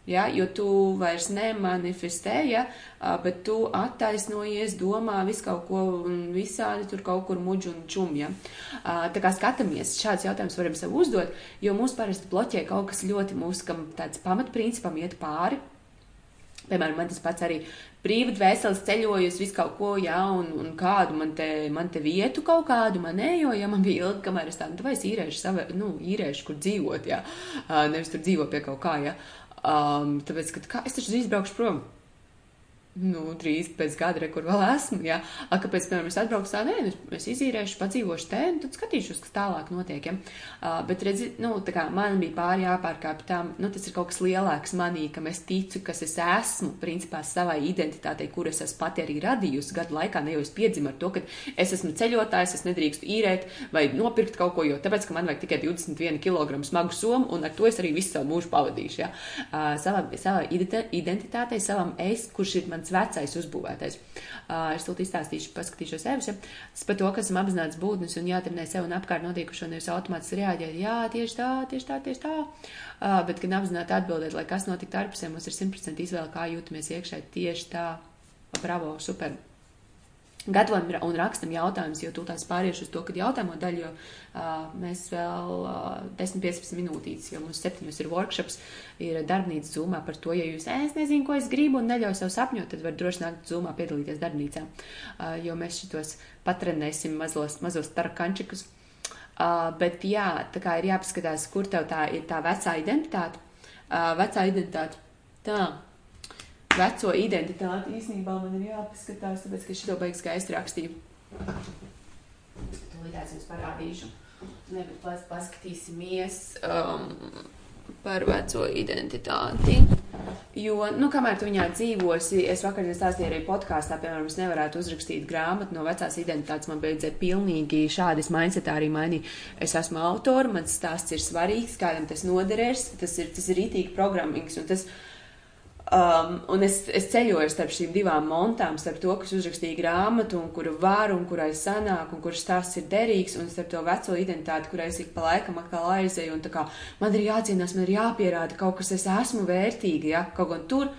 ja, jo tu vairs nemanifestē, ja, bet tu attaisnojies, domā visu kaut ko un visādi tur kaut kur muģu un čum, ja. Tā kā skatāmies, šāds jautājums varam sev uzdot, jo mūs parasti bloķē kaut kas ļoti mūsu, kam tāds pamatprincipam iet pāri. Piemēram, man tas pats arī brīvi dvēseles ceļojus, visu kaut ko, jā, un, un kādu man te, man te vietu kaut kādu manējo, ja man bija ilgi, kamēr es tādu, nu, vai es īrēšu savu, nu, īrēšu, kur dzīvot, jā, nevis tur dzīvo pie kaut kā, jā. Um, tāpēc, ka kā, es taču drīz braukšu prom nu, drīz pēc gada, re, kur vēl esmu. Ja? A, kāpēc, piemēram, es atbraucu tā, nē, nu, es izīrēšu, padzīvošu te, un tad skatīšos, kas tālāk notiek. Ja? Uh, bet, redzi, nu, tā kā man bija pāri jāpārkāp tam, nu, tas ir kaut kas lielāks manī, ka es ticu, kas es esmu, principā, savai identitātei, kur es esmu pati arī radījusi gadu laikā, ne jau es piedzimu ar to, ka es esmu ceļotājs, es nedrīkstu īrēt vai nopirkt kaut ko, jo tāpēc, ka man vajag tikai 21 kg smagu somu, un ar to es arī visu savu mūžu pavadīšu. Ja? Uh, savā, savā identitātei, savam es, kurš ir mans mans vecais uzbūvētais. Uh, es tūlīt izstāstīšu, paskatīšos sevis. Ja? Tas par to, ka esam apzināts būtnes un jātrenē sev un apkārt notikušo, nevis automātiski reaģēt. Jā, tieši tā, tieši tā, tieši tā. Uh, bet, kad apzināti atbildēt, lai kas notiktu ārpusē, mums ir 100% izvēle, kā jūtamies iekšē. Tieši tā. Bravo, super gatavojam un rakstam jautājumus, jo tūlīt pāriešu uz to, kad jautājumu daļu, jo uh, mēs vēl uh, 10-15 minūtītes, jo mums septiņos ir workshops, ir darbnīca zūmā par to, ja jūs, es nezinu, ko es gribu un neļauju sev sapņot, tad var droši nākt zūmā piedalīties darbnīcā, uh, jo mēs šitos patrenēsim mazos, mazos tarakančikus. Uh, bet jā, tā kā ir jāpaskatās, kur tev tā ir tā vecā identitāte. Uh, vecā identitāte. Tā, veco identitāti īstenībā man ir jāpaskatās, tāpēc, ka šito beigas skaisti rakstīju. Tūlīt es jums parādīšu. Ne, bet pas, paskatīsimies um, par veco identitāti. Jo, nu, kamēr tu viņā dzīvosi, es vakar stāstīju arī podkāstā, piemēram, es nevarētu uzrakstīt grāmatu no vecās identitātes. Man beidzēja pilnīgi šādi mindsetā arī mainīt. Es esmu autora, mans stāsts ir svarīgs, kādam tas noderēs, tas ir, tas ir rītīgi programmings. Un tas, uh, Um, un es, es ceļoju starp šīm divām montām, starp to, kas uzrakstīja grāmatu, un kuru var, un kurai sanāk, un kurš stāsts ir derīgs, un starp to veco identitāti, kurai es ik pa laikam atkal aizēju. Un tā kā man ir jācīnās, man ir jāpierāda kaut kas, es esmu vērtīga, ja kaut gan tur.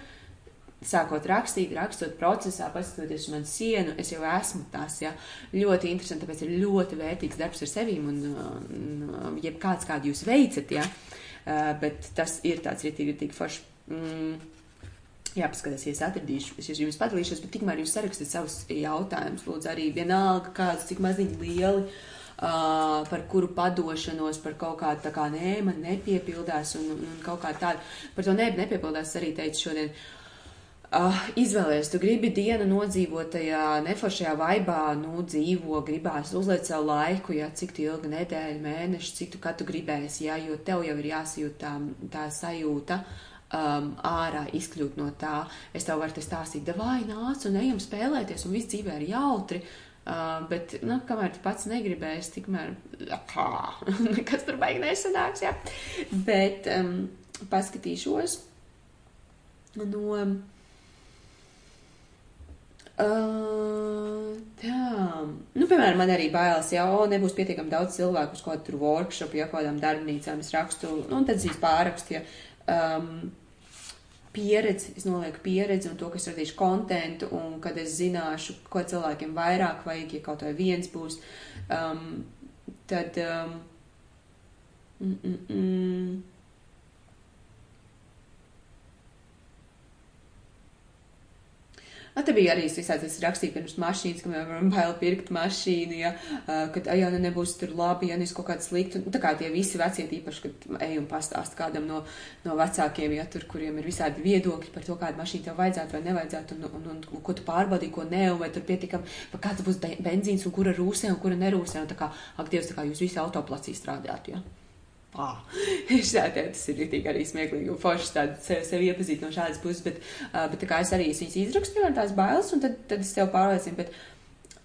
Sākot rakstīt, rakstot procesā, paskatoties uz manu sienu, es jau esmu tas. Ja? Ļoti interesanti, tāpēc ir ļoti vērtīgs darbs ar sevi un, un jebkāds, kādu jūs veicat. Ja? Uh, bet tas ir tāds rītīgi, rītīgi foršs. Mm jāpaskatās, ja es atradīšu, es jums padalīšos, bet tikmēr jūs sarakstiet savus jautājumus. Lūdzu, arī vienalga, kāds, cik maziņi lieli, uh, par kuru padošanos, par kaut kādu tā kā nē, man nepiepildās un, un, kaut kā tādu. Par to nē, nepiepildās arī teicu šodien. Uh, izvēlēties, tu gribi dienu nodzīvot tajā neforšajā vaibā, nu, dzīvo, gribās uzliet savu laiku, ja cik tu ilgi nedēļa, mēneši, cik tu katru gribēsi, ja, jo tev jau ir jāsajūt tā, tā sajūta, uh, um, ārā izkļūt no tā. Es tev varu te stāstīt, vai nāc un ejam spēlēties, un viss dzīvē ir jautri. Uh, bet, nu, kamēr tu pats negribēsi, tikmēr, kā, nekas tur baigi nesanāks, jā. Bet um, paskatīšos no. Uh, tā, nu, piemēram, man arī bailes, ja o, nebūs pietiekami daudz cilvēku uz kādu tur workshop, ja kādām darbnīcām es rakstu, nu, un tad es pārakstu, ja um, pieredzi, es nolieku pieredzi un to, ka es radīšu kontentu, un kad es zināšu, ko cilvēkiem vairāk vajag, ja kaut vai viens būs, um, tad. Um, mm, mm, mm, Nu, te bija arī visādi, es rakstīju pirms mašīnas, ka man bail pirkt mašīnu, ja, kad, ja nu nebūs tur labi, ja nu es kaut kāds sliktu. Nu, tā kā tie visi vecie īpaši, kad ej un pastāst kādam no, no vecākiem, ja tur, kuriem ir visādi viedokļi par to, kādu mašīnu tev vajadzētu vai nevajadzētu, un, un, un, un ko tu pārbaudīji, ko ne, un vai tur pietiekam, vai kāds būs benzīns, un kura rūsē, un kura nerūsē, un tā kā, ak, Dievs, tā kā jūs visi autoplacī strādājat, ja. Ah, šādi, tas ir rītīgi arī smieklīgi un forši sevi, sevi iepazīt no šādas puses, bet, uh, bet es arī es viņas izrakstu, man tās bailes, un tad, tad es tev pārliecinu, bet,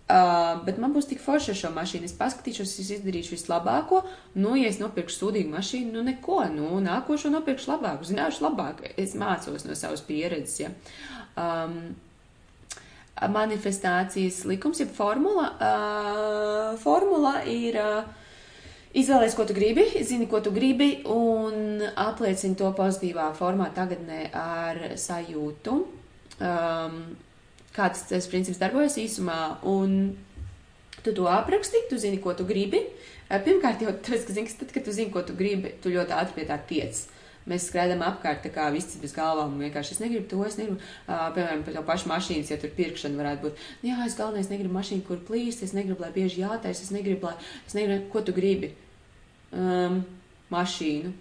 uh, bet man būs tik forši ar šo mašīnu, es paskatīšos, es izdarīšu vislabāko, nu, ja es nopirkšu sūdīgu mašīnu, nu, neko, nu, nākošo nopirkšu labāku, zināšu labāk, es mācos no savas pieredzes, ja. Um, manifestācijas likums, ja formula, uh, formula ir. Uh, Izvēlēties, ko tu gribi, zini, ko tu gribi, un apliecini to pozitīvā formā tagadnē ar sajūtu, um, kāds tas princips darbojas īsumā, un tu to apraksti, tu zini, ko tu gribi. Uh, pirmkārt, jau tas, ka, zini, tad, kad tu zini, ko tu gribi, tu ļoti ātri pie tā tiec. Mēs skrējam apkārt, tā kā viss bez galvām, vienkārši es negribu to, es negribu, uh, piemēram, par to pašu mašīnas, ja tur pirkšana varētu būt. Jā, es galvenais negribu mašīnu, kur plīst, es negribu, lai bieži jātais, es negribu, lai, es negribu, ko tu gribi um, mašīnu.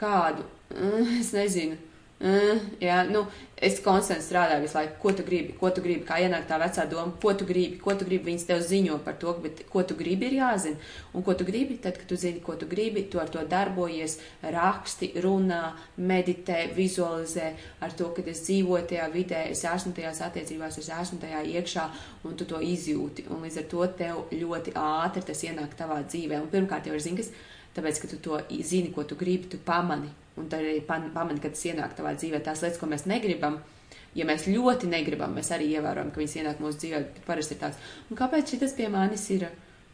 Kādu? Uh, es nezinu. Uh, jā, nu, es konstanti strādāju visu laiku, ko tu gribi, ko tu gribi, kā ienāk tā vecā doma, ko tu gribi, ko tu gribi. Viņas tev ziņo par to, bet ko tu gribi ir jāzina. Un ko tu gribi, tad, kad tu zini, ko tu gribi, tu ar to darbojies, raksti, runā, meditē, vizualizē ar to, ka es dzīvoju tajā vidē, es esmu tajās attiecībās, es esmu tajā iekšā, un tu to izjūti. Un līdz ar to tev ļoti ātri tas ienāk tavā dzīvē. Un pirmkārt jau ir zini, kas Tāpēc, ka tu to zini, ko tu gribi, tu pamani. Un tad arī pamani, kad tas ienāk tavā dzīvē, tās lietas, ko mēs negribam. Ja mēs ļoti negribam, mēs arī ievērojam, ka viņas ienāk mūsu dzīvē, bet parasti ir tāds, un kāpēc šis pie manis ir?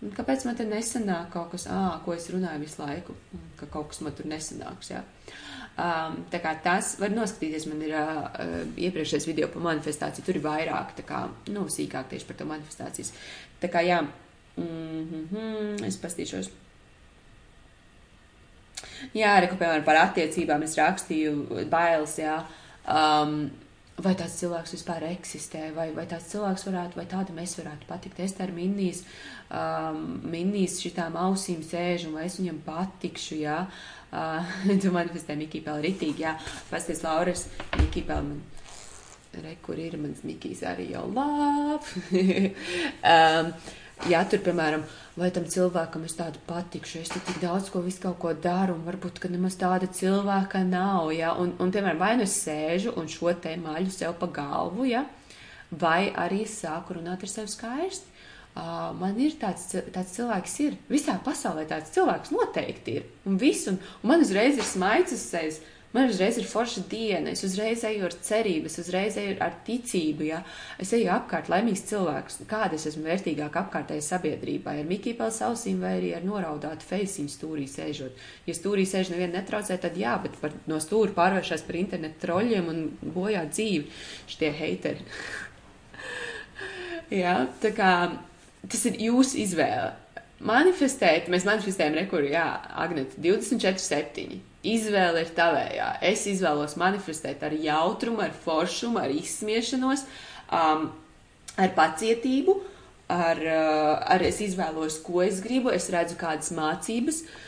Un kāpēc man te nesanāk kaut kas, ā, ko es runāju visu laiku, ka kaut kas man tur nesanāks, jā. Um, tā kā tas var noskatīties, man ir uh, iepriekšējais video par manifestāciju, tur ir vairāk, tā kā, nu, sīkāk tieši par to manifestācijas. Tā kā, jā, mm -hmm, es pastīšos. Jā, arī, piemēram, par attiecībām es rakstīju bailes, jā. Um, vai tāds cilvēks vispār eksistē, vai, vai tāds cilvēks varētu, vai tāda mēs varētu patikt. Es ar minnīs, um, minnīs šitām ausīm sēžu, vai es viņam patikšu, jā. Uh, tu manifestē Mikī Pēl ritīgi, jā. Pasties Lauras, Mikī Pēl man. Re, kur ir mans Mikijs arī jau lāp. um, jā, tur, piemēram, vai tam cilvēkam es tādu patikšu, es tik daudz ko visu kaut ko daru, un varbūt, ka nemaz tāda cilvēka nav, ja, un, un piemēram, vai nu es sēžu un šo te maļu sev pa galvu, ja, vai arī sāku runāt ar sevi skaisti. Uh, man ir tāds, tāds cilvēks, ir visā pasaulē tāds cilvēks noteikti ir, un viss, un, un man uzreiz ir smaids uz sevis. Man uzreiz ir forša diena, es uzreiz eju ar cerību, es uzreiz eju ar ticību, ja? Es eju apkārt laimīgs cilvēks, kāda es esmu vērtīgāk apkārtējai sabiedrībai, ar Mikiju pels ausīm vai arī ar noraudātu feisiņu stūrī sēžot. Ja stūrī sēž nevienu netraucē, tad jā, bet par, no stūra pārvēršas par internetu troļļiem un bojā dzīvi. Šitie heiteri. jā, tā kā tas ir jūsu izvēle manifestēt, mēs manifestējam rekuru, jā, Agneta, 24, 7. Izvēle ir tavējā. Es izvēlos manifestēt ar jautrumu, ar foršumu, ar izsmiešanos, um, ar pacietību, ar, uh, ar es izvēlos, ko es gribu, es redzu kādas mācības. Uh,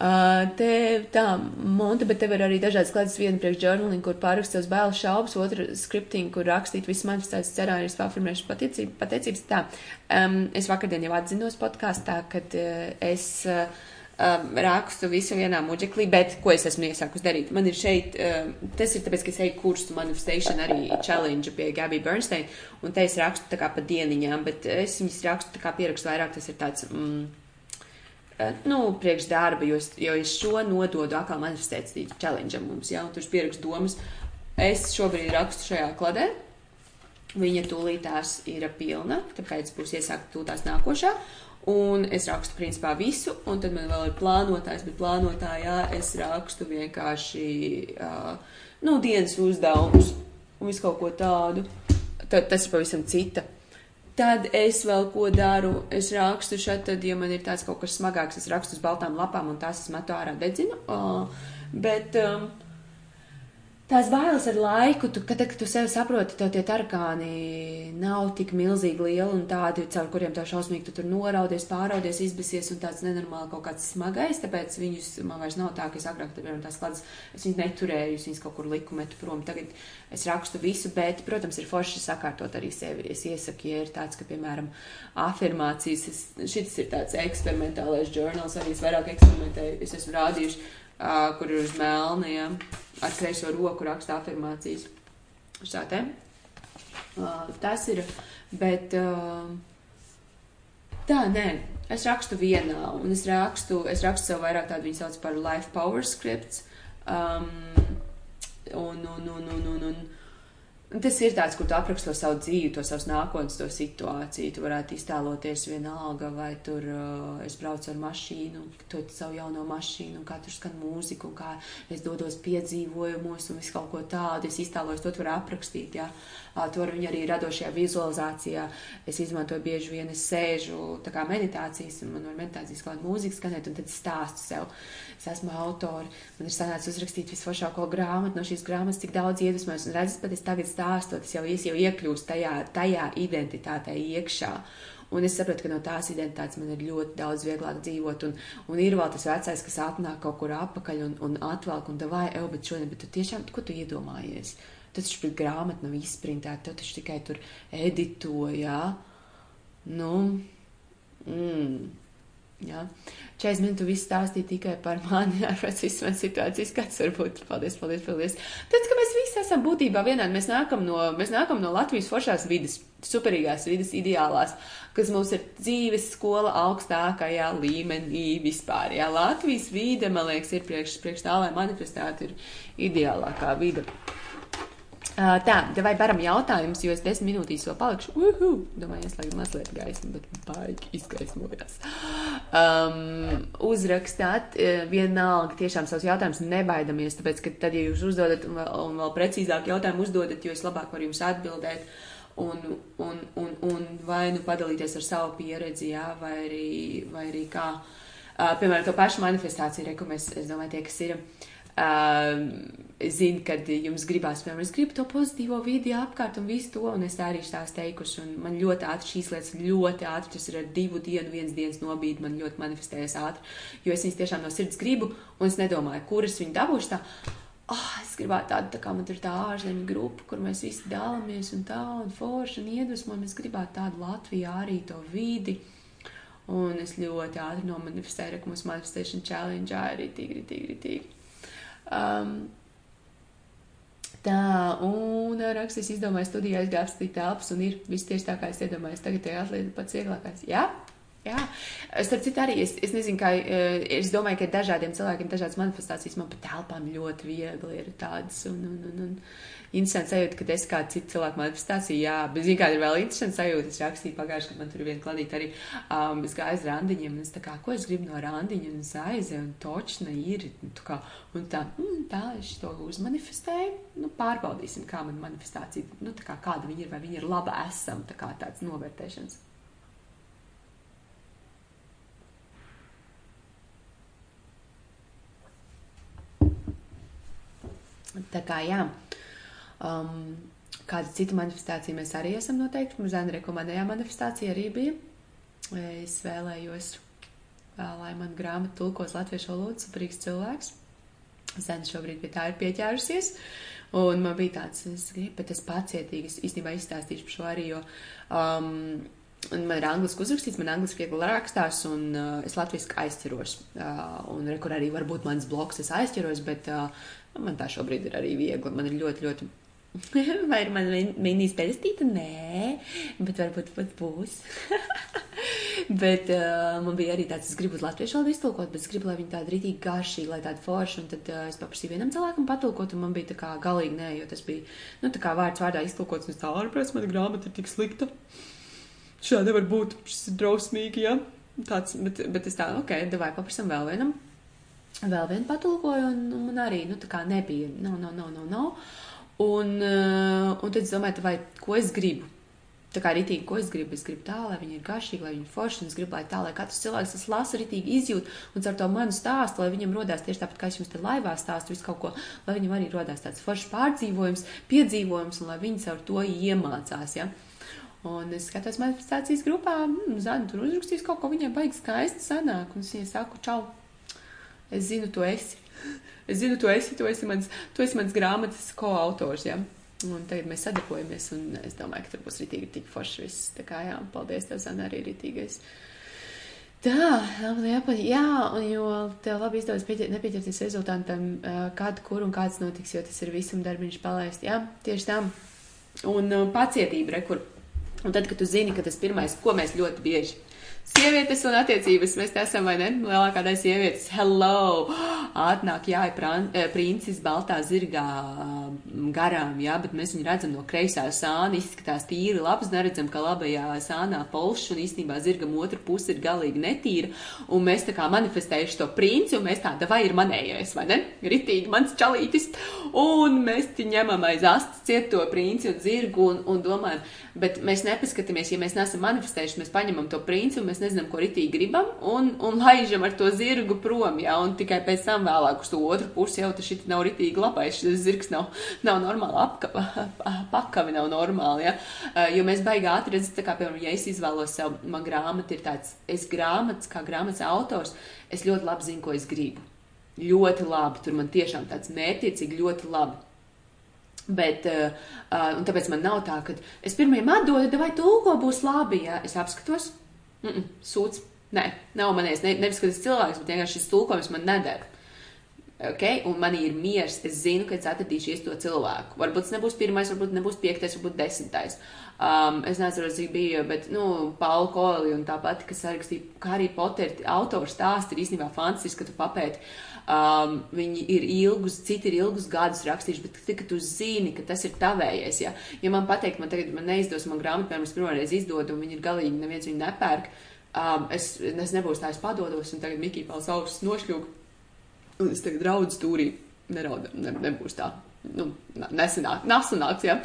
te tā, monta, bet tev ir arī dažādas klases, viena priekš journaling, kur pārrakst savus bailes šaubas, otra scripting, kur rakstīt visu manifestētas cerājumus, pārformēšu pateicību, pateicības. Tā, um, es vakardien jau atzinos podkāstā, kad uh, es uh, um, rakstu visu vienā muģeklī, bet ko es esmu iesākus darīt? Man ir šeit, um, tas ir tāpēc, ka es eju kursu manifestation arī challenge pie Gabby Bernstein, un te es rakstu tā kā pa dieniņām, bet es viņas rakstu tā kā pierakstu vairāk, tas ir tāds, mm, nu, priekš darba, jo es, jo es šo nododu atkal manifestāciju challenge mums, jā, un tur es pierakstu domas. Es šobrīd rakstu šajā kladē. Viņa tūlītās ir pilna, tāpēc būs iesākta tūlītās nākošā. Un es rakstu principā visu, un tad man vēl ir plānotājs, bet plānotājā es rakstu vienkārši, uh, nu, dienas uzdevumus un visu kaut ko tādu. Tad tas ir pavisam cita. Tad es vēl ko daru, es rakstu šeit, tad, ja man ir tāds kaut kas smagāks, es rakstu uz baltām lapām un tās es metu ārā dedzinu. Uh, bet, um, tās bailes ar laiku, tu, kad, kad tu sevi saproti, tev tie tarkāni nav tik milzīgi lieli un tādi, caur kuriem tev šausmīgi tu tur noraudies, pāraudies, izbisies un tāds nenormāli kaut kāds smagais, tāpēc viņus man vairs nav tā, ka es agrāk, piemēram, tās kladas, es viņus neturēju, es viņus kaut kur liku metu prom. Tagad es rakstu visu, bet, protams, ir forši sakārtot arī sevi. Es iesaku, ja ir tāds, ka, piemēram, afirmācijas, es, šis ir tāds eksperimentālais žurnāls, arī es vairāk eksperimentēju, es esmu rādījuši, uh, kur ir uz melniem. Ja? Ar kreiso roku raksta afirmācijas. Šā te. Uh, tas ir, bet uh, tā, nē, es rakstu vienā, un es rakstu, es rakstu sev vairāk tādu, viņi sauc par life power scripts. Um, un, un, un, un, un, un Tas ir tāds, kur tu apraksto savu dzīvi, to savas nākotnes, to situāciju. Tu varētu iztēloties vienalga, vai tur uh, es braucu ar mašīnu, to savu jauno mašīnu, un kā tur skan mūzika, un kā es dodos piedzīvojumos, un visu kaut ko tādu. Es iztēlojos, to tu vari aprakstīt, jā. To var viņi arī radošajā vizualizācijā. Es izmantoju bieži vien, es sēžu tā kā meditācijas, un man var meditācijas kaut kāda mūzika skanēt, un tad stāstu sev. Es esmu autori, man ir sanācis uzrakstīt visforšāko grāmatu no šīs grāmatas, cik daudz iedvesmojas, un redzes, pat es tagad stāstot, es jau, es jau iekļūstu tajā, tajā identitātē iekšā. Un es saprotu, ka no tās identitātes man ir ļoti daudz vieglāk dzīvot. Un, un ir vēl tas vecais, kas atnāk kaut kur apakaļ un, un atvelk, un vai, ej, bet šodien, bet tu tiešām, ko tu iedomājies? Tu taču pret grāmatu nav izprintēta, tu taču tikai tur edito, jā. Nu, mm. Jā. 40 minūtes viss stāstīja tikai par mani, ar visas manas situācijas, kāds var būt. Paldies, paldies, paldies. Tad, ka mēs visi esam būtībā vienādi, mēs nākam no, mēs nākam no Latvijas foršās vidas, superīgās vidas, ideālās, kas mums ir dzīves skola augstākajā līmenī vispār. Jā, Latvijas vide, man liekas, ir priekš, priekš tā, lai manifestētu ir ideālākā vida. Uh, tā, vai varam jautājumus, jo es desmit minūtīs vēl palikšu. Uhu! Domāju, ieslēgt mazliet gaismu, bet baigi izgaismojās. Um, uzrakstāt uh, vienalga tiešām savus jautājumus nebaidamies, tāpēc, ka tad, ja jūs uzdodat un vēl, un vēl precīzāk jautājumu uzdodat, jo es labāk varu jums atbildēt. Un, un, un, un vai nu padalīties ar savu pieredzi, jā, vai arī, vai arī kā, uh, piemēram, to pašu manifestāciju, re, ko mēs, es domāju, tie, kas ir. Uh, Zinu, kad jums gribās, piemēram, es gribu to pozitīvo vidi apkārt un visu to, un es tā arī tās teikuši, un man ļoti ātri šīs lietas, ļoti ātri, tas ir ar divu dienu, viens dienas nobīdi, man ļoti manifestējas ātri, jo es viņas tiešām no sirds gribu, un es nedomāju, kuras viņu dabūšu tā. Oh, es gribētu tādu, tā kā man ir tā ārzemju grupa, kur mēs visi dalāmies un tā, un forši un iedvesmojam. Es gribētu tādu Latvijā arī to vidi. Un es ļoti ātri nomanifestēju, ka mūsu manifestation challenge arī tīri, tīri, tīri. Um, Tā, un rakstīs izdomāja studijā aizgāstīt telpas, un ir viss tieši tā, kā es iedomājos. Tagad tie atliek pats vieglākais. Jā, jā. Starp citu arī, es, es nezinu, kā, eh, es domāju, ka dažādiem cilvēkiem dažādas manifestācijas man pa telpām ļoti viegli ir tādas, un, un, un, un interesanti sajūta, ka es kā citu cilvēku manifestāciju, jā, bet zinu, kāda ir vēl interesanta sajūta. Es rakstīju pagājušajā gadā, kad man tur viena kladīte arī um, es gāju uz randiņiem, un es tā kā, ko es gribu no randiņa, un es aizēju, un točna ir, un tā, kā, un tā, mm, tā es to uzmanifestēju, nu, pārbaudīsim, kā man manifestācija, nu, tā kā kāda viņa ir, vai viņa ir laba esam, tā kā tāds novērtēšanas. Tā kā jā. Um, kāda cita manifestācija mēs arī esam noteikti. Mums Zēna rekomendējā manifestācija arī bija. Es vēlējos, lai man grāmata tulkos latviešu valodu, superīgs cilvēks. Zēna šobrīd pie tā ir pieķērusies. Un man bija tāds, es gribu, bet es pacietīgi, es īstenībā izstāstīšu par šo arī, jo um, man ir angliski uzrakstīts, man angliski viegli rakstās, un uh, es latviski aizķeros. Uh, un re, kur arī varbūt mans bloks es aizķeros, bet uh, man tā šobrīd ir arī viegli. Man ir ļoti, ļoti Vai ir man mīnijas pedestīta? Nē, bet varbūt pat būs. bet uh, man bija arī tāds, es gribu latviešu valodu iztulkot, bet es gribu, lai viņi tāda rītīgi garšīgi, lai tāda forša, un tad uh, es paprasīju vienam cilvēkam patulkot, un man bija tā kā galīgi nē, jo tas bija, nu, tā kā vārds vārdā iztulkots, un es tā ārprēc, mana grāmata ir tik slikta. Šā nevar būt, šis ir drausmīgi, jā. Ja? Tāds, bet, bet es tā, ok, davai paprasam vēl vienam. Vēl vienu patulkoju, un, un man arī, nu, tā kā nebija, no, no, no, no, no. Un, uh, un tad es domāju, vai ko es gribu. Tā kā rītīgi, ko es gribu, es gribu tā, lai viņi ir garšīgi, lai viņi ir forši, un es gribu, lai tā, lai katrs cilvēks tas lasa rītīgi izjūt, un ar to manu stāstu, lai viņam rodās tieši tāpat, kā es jums te laivā stāstu, visu kaut ko, lai viņam arī rodās tāds foršs pārdzīvojums, piedzīvojums, un lai viņi caur to iemācās, ja. Un es skatos manifestācijas grupā, mm, Zana tur uzrakstīs kaut ko, viņai baigi skaisti sanāk, un es viņai saku, čau, es zinu, tu esi. Es zinu, tu esi, tu esi mans, tu esi mans grāmatas koautors. Ja? Un tagad mēs sadarbojamies, un es domāju, ka tur būs ritīgi tik forši viss. Tā kā jā, paldies tev, Zana, arī ritīgais. Tā, jāpaļ, jā, un jo tev labi izdodas pieķer, nepieķerties rezultātam, kad, kur un kāds notiks, jo tas ir visam darbiņš palaist, jā, tieši tā. Un pacietība, re, kur. Un tad, kad tu zini, ka tas pirmais, ko mēs ļoti bieži Sievietes un attiecības mēs esam, vai ne? Lielākā daļa sievietes, hello! Atnāk, jā, ir eh, princis baltā zirgā mm, garām, jā, bet mēs viņu redzam no kreisā sāna, izskatās tīri labs, neredzam, ka labajā sānā polšs un īstenībā zirgam otra puse ir galīgi netīra, un mēs tā kā manifestējuši to princi, un mēs tāda vai ir manējais, vai ne? Ritīgi mans čalītis, un mēs ņemam aiz astes ciet to princi un zirgu un, un domājam, bet mēs nepaskatāmies, ja mēs neesam manifestējuši, mēs paņemam to princi un mēs mēs nezinām, ko ritīgi gribam, un, un laižam ar to zirgu prom, jā, un tikai pēc tam vēlāk uz to otru pusi jau tas šit nav ritīgi labais, šis zirgs nav, nav normāli apkava, pakavi nav normāli, jā, jo mēs baigi ātri redzam, tā kā, piemēram, ja es izvēlos sev, man grāmata ir tāds, es grāmatas, kā grāmatas autors, es ļoti labi zinu, ko es gribu. Ļoti labi, tur man tiešām tāds mērķiecīgi ļoti labi. Bet, uh, un tāpēc man nav tā, ka es pirmajam atdodu, vai tulko būs labi, ja es apskatos, Mm -mm, sūds. Nē, nav manējis. Ne, nevis, ka tas cilvēks, bet vienkārši šis tulkojums man nedara. Okay? Un man ir miers, es zinu, ka es atradīšu to cilvēku. Varbūt tas nebūs pirmais, varbūt nebūs piektais, varbūt desmitais. Um, es nezinu, cik bija, bet, nu, Paula Koeli un tāpat, kas sarakstīja, kā arī Potter autors stāsti ir īstenībā fantastiski, ka tu papēti. Um, viņi ir ilgus, citi ir ilgus gadus rakstījuši, bet tikai tu zini, ka tas ir tavējais. Ja, ja man pateikt, man tagad man neizdos, man grāmatu, piemēram, es pirmoreiz izdodu, un viņi ir galīgi, neviens viņu nepērk, um, es, es nebūšu tā, es padodos, un tagad Mikī pals augstus nošļūgu, un es tagad raudzu stūrī, neraudu, ne, nebūs tā nu, nesenāk, nesenāks, ja.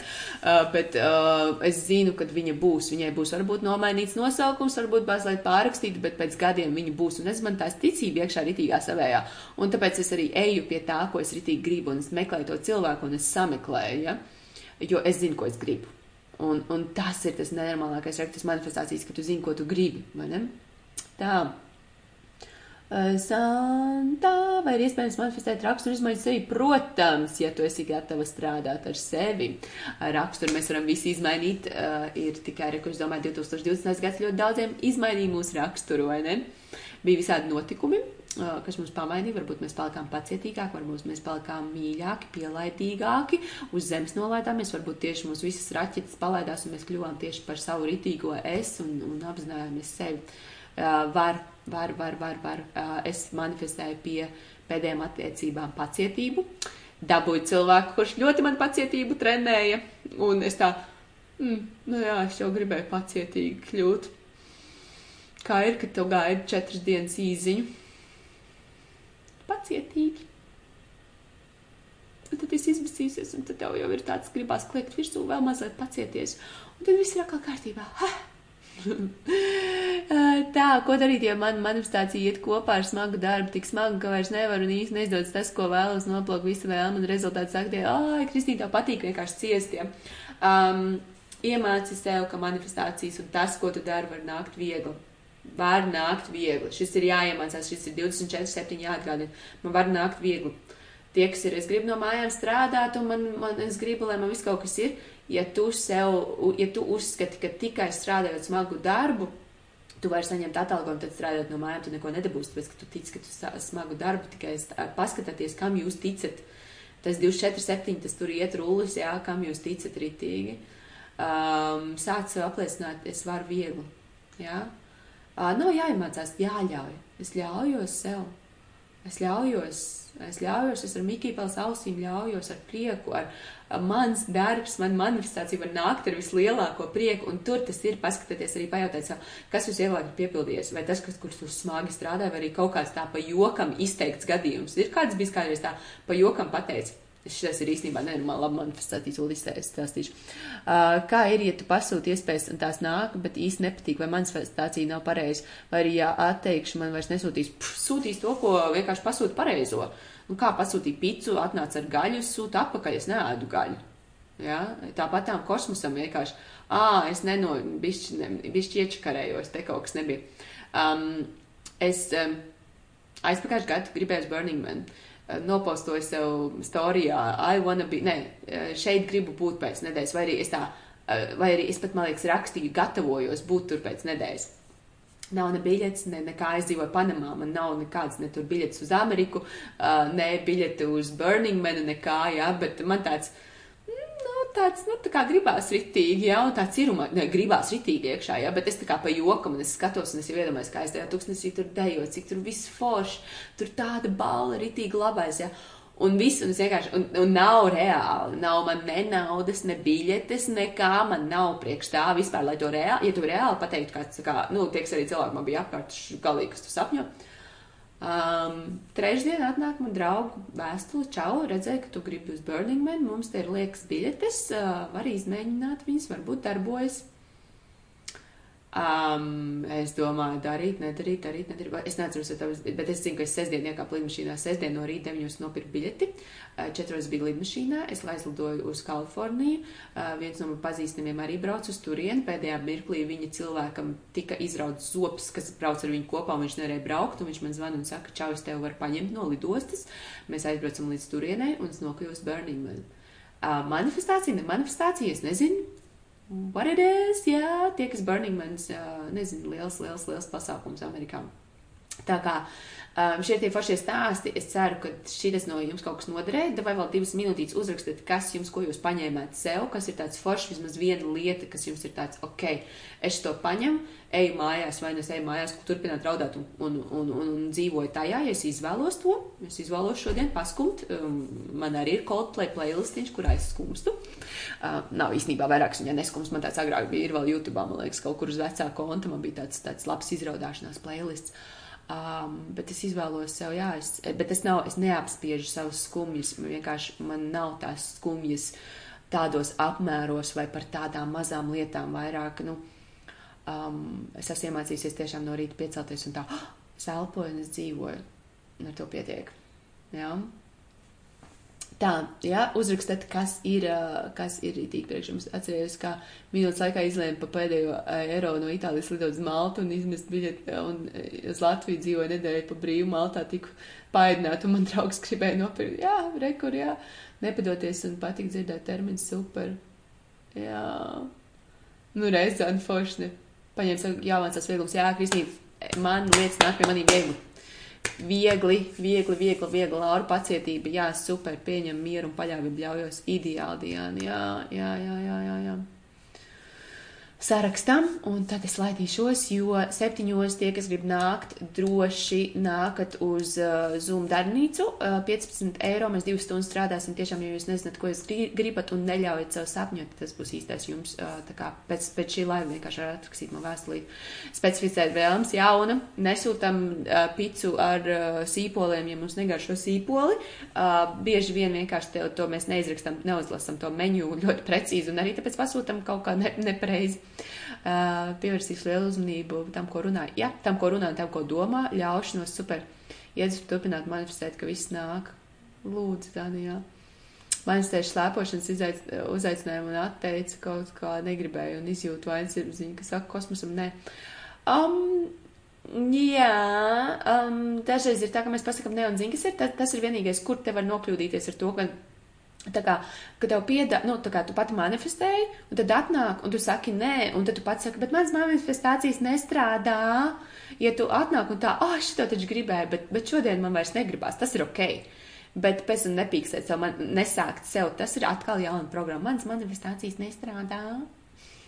Uh, bet uh, es zinu, ka viņa būs. Viņai būs varbūt nomainīts nosaukums, varbūt mazliet pārrakstīta, bet pēc gadiem viņa būs. Un es man tās ticība iekšā ritīgā savējā. Un tāpēc es arī eju pie tā, ko es ritīgi gribu, un es meklēju to cilvēku, un es sameklēju, ja. Jo es zinu, ko es gribu. Un, un tas ir tas nenormālākais raksturs manifestācijas, ka tu zini, ko tu gribi, vai ne? Tā. Santā, vai ir iespējams manifestēt raksturu izmaiņas sevi? Protams, ja tu esi gatava strādāt ar sevi. Raksturu mēs varam visi izmainīt. Ir tikai, re, kurš domāju, 2020. gads ļoti daudziem izmainīja mūsu raksturu, vai ne? Bija visādi notikumi, kas mums pamainīja. Varbūt mēs palikām pacietīgāki, varbūt mēs palikām mīļāki, pielaidīgāki, uz zemes nolaidāmies, varbūt tieši mūsu visas raķetes palaidās un mēs kļuvām tieši par savu ritīgo es un, un apzinājāmies sevi. Var var, var, var, var. Es manifestēju pie pēdējām attiecībām pacietību. Dabūju cilvēku, kurš ļoti man pacietību trenēja, un es tā, mm, nu jā, es jau gribēju pacietīgi kļūt. Kā ir, kad tu gaidi četras dienas īziņu? Pacietīgi. Un tad es izbasīsies, un tad tev jau ir tāds gribās kliegt virsū, vēl mazliet pacieties. Un tad viss ir atkal kārtībā. Ha! Tā, ko darīt, ja man manifestācija iet kopā ar smagu darbu, tik smagu, ka vairs nevaru un īsti neizdodas tas, ko vēlos noplūkt visu vēlmu, un rezultāts saka, ai, Kristīna, tev patīk vienkārši ciestiem. Um, iemāci sev, ka manifestācijas un tas, ko tu dari, var nākt viegli. Var nākt viegli. Šis ir jāiemācās, šis ir 24, 7 jāatgādina. Man var nākt viegli. Tie, kas ir, es gribu no mājām strādāt, un man, man es gribu, lai man viss kaut kas ir. Ja tu sev, ja tu uzskati, ka tikai strādājot smagu darbu, tu vari saņemt atalgojumu, tad strādājot no mājām, tu neko nedabūsi, tāpēc, ka tu tici, ka tu smagu darbu tikai paskatāties, kam jūs ticat. Tas 24, 7, tas tur iet rullis, jā, kam jūs ticat ritīgi. Um, sāc sev apliecināt, es varu viegli, jā. Uh, nav jāiemācās, jāļauj. Es ļaujos sev. Es ļaujos, es ļaujos, es ar Mikiju pels ausīm ļaujos ar prieku, ar mans darbs, man manifestācija var nākt ar vislielāko prieku, un tur tas ir paskatieties arī pajautāt sev, kas jūs vieglāk ir piepildījies, vai tas, kas, kurš tur smagi strādāja, vai arī kaut kāds tā pa jokam izteikts gadījums. Ir kāds bijis kādreiz tā pa jokam pateicis Šis ir īstenībā nenormāli labi manifestēts, un izteicis stāstīšu. Uh, kā ir, ja tu pasūti iespējas, un tās nāk, bet īsti nepatīk, vai manifestācija nav pareiza, vai arī, ja atteikšu, man vairs nesūtīs, pff, sūtīs to, ko vienkārši pasūta pareizo. Nu, kā pasūtīt picu, atnāc ar gaļu, sūta atpakaļ, es neēdu gaļu. Ja? Tāpat tām kosmosam vienkārši, ā, es neno, bišķi, ne, bišķi iečakarējos, te kaut kas nebija. Um, es um, aizpagājuši gadu gribēju Burning Man. Uh, nopostoju sev storijā, I wanna be, ne, eh, šeit gribu būt pēc nedēļas, vai arī es tā, eh, vai arī es pat, man liekas, rakstīju, gatavojos būt tur pēc nedēļas. Nav ne biļetes, ne nekā aizdzīvoju Panamā, man nav nekādas ne tur biļetes uz Ameriku, ne biļete uz Burning Man, nekā, jā, bet man tāds, uh, tāds, nu, tā kā gribās ritīgi, ja, un tāds ir, ne, gribās ritīgi iekšā, ja, bet es tā kā pa jokam, un es skatos, un es jau iedomājos, kā es tajā tūkstnesī tur dejo, cik tur viss forši, tur tāda balva ritīgi labais, ja, un viss, un vienkārši, un, un nav reāli, nav man ne naudas, ne biļetes, nekā, man nav priekš tā vispār, lai to reāli, ja tu reāli pateiktu, kāds, kā, nu, tieks arī cilvēki man bija apkārt, galīgi, kas tu sapņo, Um, trešdien atnāk man draugu vēstule, čau, redzēju, ka tu gribi uz Burning Man, mums te ir liekas biļetes, uh, var izmēģināt viņas, varbūt darbojas. Um, es domāju, darīt, nedarīt, darīt, nedarīt. Es neatceros, tavas, bet es zinu, ka es sestdien iekāpu lidmašīnā. Sestdien no rīta deviņos nopirku biļeti. Četros biju lidmašīnā. Es aizlidoju uz Kaliforniju. Uh, viens no man pazīstamiem arī brauc uz turieni. Pēdējā mirklī viņa cilvēkam tika izrauts zops, kas brauc ar viņu kopā, un viņš nevarēja braukt. Viņš man zvana un saka, čau, es tevi varu paņemt no lidostas. Mēs aizbraucam līdz turienei, un es nokļuvu uz Burning Man. Uh, manifestācija, ne manifestācija, es nezinu what it is, jā, tie, kas Burning Mans, nezinu, liels, liels, liels pasākums Amerikā. Tā kā um, šie tie foršie stāsti, es ceru, ka šis no jums kaut kas noderēja. Vai vēl divas minūtītes uzrakstiet, kas jums, ko jūs paņēmāt sev, kas ir tāds foršs, vismaz viena lieta, kas jums ir tāds, ok, es to paņemu, eju mājās, vai nu es eju mājās, turpināt raudāt un, un, un, un, un dzīvoju tajā, ja es izvēlos to, es izvēlos šodien paskumt. Um, man arī ir Coldplay playlistiņš, kurā es skumstu. Uh, nav īstenībā vairāks, viņa neskumst, man tāds agrāk bija, ir vēl YouTube, man liekas, kaut kur uz vecā konta, man bija tāds, tāds labs izraudāšanās playlists. Um, bet es izvēlos sev, jā, es, bet es, nav, es neapspiežu savus skumjas. Man vienkārši man nav tās skumjas tādos apmēros vai par tādām mazām lietām vairāk. Nu, um, es esmu iemācījusies tiešām no rīta piecelties un tā, oh, es elpoju un es dzīvoju. Ar to pietiek. Jā. Tā, jā, uzrakstiet, kas ir, kas ir itī priekš jums. Atcerieties, kā minūtes laikā izlēma pa pēdējo eiro no Itālijas lidot uz Maltu un izmest biļeti un uz Latviju dzīvoja nedēļu pa brīvu Maltā tiku paēdināt un man draugs gribēja nopirkt. Jā, rekur, jā, nepadoties un patīk dzirdēt termins super. Jā. Nu, reiz tāda foršne. Paņēma jāmācās vieglums. Jā, Kristīna, man lietas nāk pie maniem viegli viegli, viegli, viegli, viegli, Laura pacietība, jā, super, pieņem mieru un paļāvību ļaujos, ideāli, Diana, jā, jā, jā, jā, jā. jā sarakstam, un tad es laidīšos, jo septiņos tie, kas grib nākt, droši nākat uz uh, Zoom darbnīcu. Uh, 15 eiro mēs divas stundas strādāsim. Tiešām, ja jūs nezināt, ko jūs gribat un neļaujat sev sapņot, tas būs īstais jums. Uh, tā kā pēc, pēc šī laiva vienkārši var atrakstīt man vēstulīt. Specificēt vēlams jauna, nesūtam uh, picu ar uh, sīpoliem, ja mums negaršo sīpoli. Uh, bieži vien vienkārši te, to mēs neizrakstam, neuzlasam to menu ļoti precīzi un arī tāpēc pasūtam kaut kā ne, nepareizi. Uh, pievērsīšu lielu uzmanību tam, ko runāju. Jā, tam, ko runāju, tam, ko domā, ļaušanos super. Iedzu turpināt manifestēt, ka viss nāk. Lūdzu, Danijā. Manifestēšu slēpošanas izaic, uzaicinājumu un atteicu kaut kā negribēju un izjūtu vainas ir ziņa, ka saka kosmosam nē. Um, Jā, um, dažreiz ir tā, ka mēs pasakām, ne, un zini, kas ir, tas, tas ir vienīgais, kur te var nokļūdīties ar to, ka Tā kā, kad tev piedāvā, nu, tā kā tu pati manifestēji, un tad atnāk, un tu saki nē, un tad tu pats saki, bet manas manifestācijas nestrādā. Ja tu atnāk un tā, ah, oh, šito taču gribēju, bet, bet šodien man vairs negribās, tas ir ok. Bet pēc tam nepīkstēt sev, man, nesākt sev, tas ir atkal jauna programma. Manas manifestācijas nestrādā.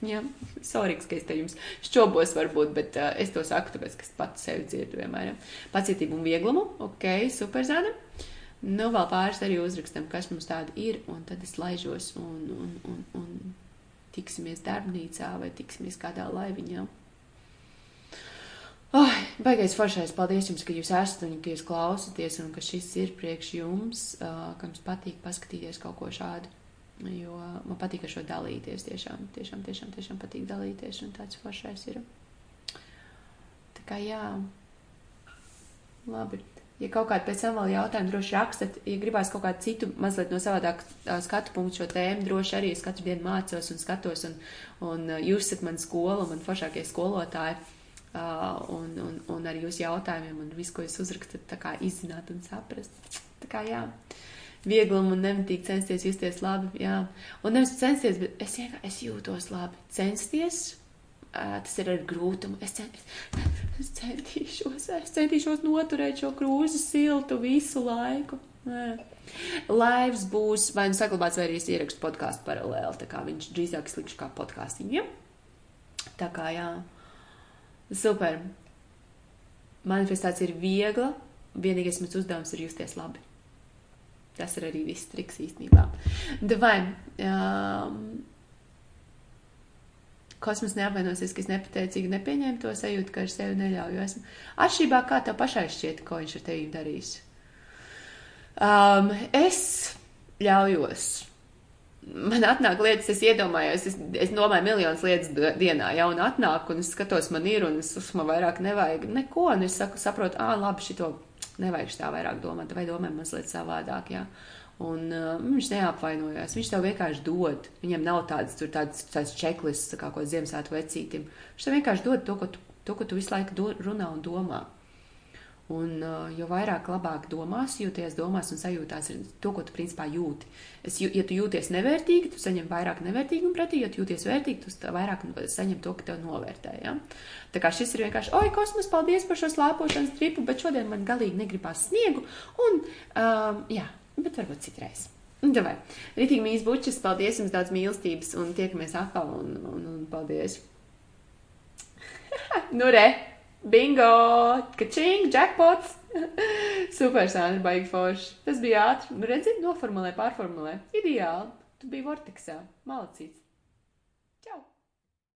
Jā, sorry, ka es te jums šķobos varbūt, bet uh, es to saku, tāpēc, ka es pats sevi dzirdu vienmēr. Ja. Pacietību un vieglumu, ok, super zana. Uh, Nu, vēl pāris arī uzrakstam, kas mums tāda ir, un tad es laižos un, un, un, un tiksimies darbnīcā vai tiksimies kādā laiviņā. Oh, baigais foršais, paldies jums, ka jūs esat un ka jūs klausaties un ka šis ir priekš jums, uh, ka jums patīk paskatīties kaut ko šādu. Jo man patīk ar šo dalīties, tiešām, tiešām, tiešām, tiešām patīk dalīties un tāds foršais ir. Tā kā jā, labi. Ja kaut kādi pēc tam vēl jautājumi, droši rakstat, ja gribās kaut kādu citu, mazliet no savādāk skatu punktu šo tēmu, droši arī es katru dienu mācos un skatos, un, un jūs esat man skola, man foršākie skolotāji, un, un, un ar jūsu jautājumiem un visu, ko jūs uzrakstat, tā kā izzināt un saprast. Tā kā jā. Vieglumu un nemitīgi censties justies labi, jā. Un nevis censties, bet es vienkārši jūtos labi. Censties tas ir ar grūtumu. Es, cent, es centīšos, es centīšos noturēt šo krūzi siltu visu laiku. Laivs būs vai nu saglabāts, vai arī es ierakstu podkāstu paralēli. Tā kā viņš drīzāk slikšu kā podkāstiņu. Ja? Tā kā jā, super. Manifestācija ir viegla. Vienīgais mans uzdevums ir justies labi. Tas ir arī viss triks īstenībā. Davai. Um, Kosmos neapvainosies, ka es nepateicīgi nepieņēmu to sajūtu, ka ar sevi neļauju. Esmu atšķirībā, kā tev pašai šķiet, ko viņš ar tevi darīs. Um, es ļaujos. Man atnāk lietas, es iedomājos, es, es domāju miljonus lietas dienā, ja un atnāk, un es skatos, man ir, un es, man vairāk nevajag neko, un es saku, saprotu, ā, labi, šito nevajag tā vairāk domāt, vai domāju mazliet savādāk, jā. Ja. Un uh, viņš neapvainojās. Viņš tev vienkārši dod. Viņam nav tādas, tur, tādas, tādas čeklistas, kā ko Ziemassvētku vecītim. Viņš tev vienkārši dod to, ko tu, to, ko tu visu laiku do, runā un domā. Un uh, jo vairāk labāk domās, jūties domās un sajūtās to, ko tu principā jūti. Es, ja tu jūties nevērtīgi, tu saņem vairāk nevērtīgumu pretī, ja tu jūties vērtīgi, tu vairāk saņem to, ka tev novērtē. Ja? Tā kā šis ir vienkārši, oi, kosmos, paldies par šo slēpošanas tripu, bet šodien man galīgi negribās sniegu. Un, um, jā, bet varbūt citreiz. Davai. Ritīgi mīs bučas, paldies jums daudz mīlestības un tiekamies atkal un, un, un paldies. nu re, bingo, kačing, jackpots. Super, Sandra, baigi forši. Tas bija ātri. Nu redzi, noformulē, pārformulē. Ideāli. Tu biji vortiksā. Malacīts.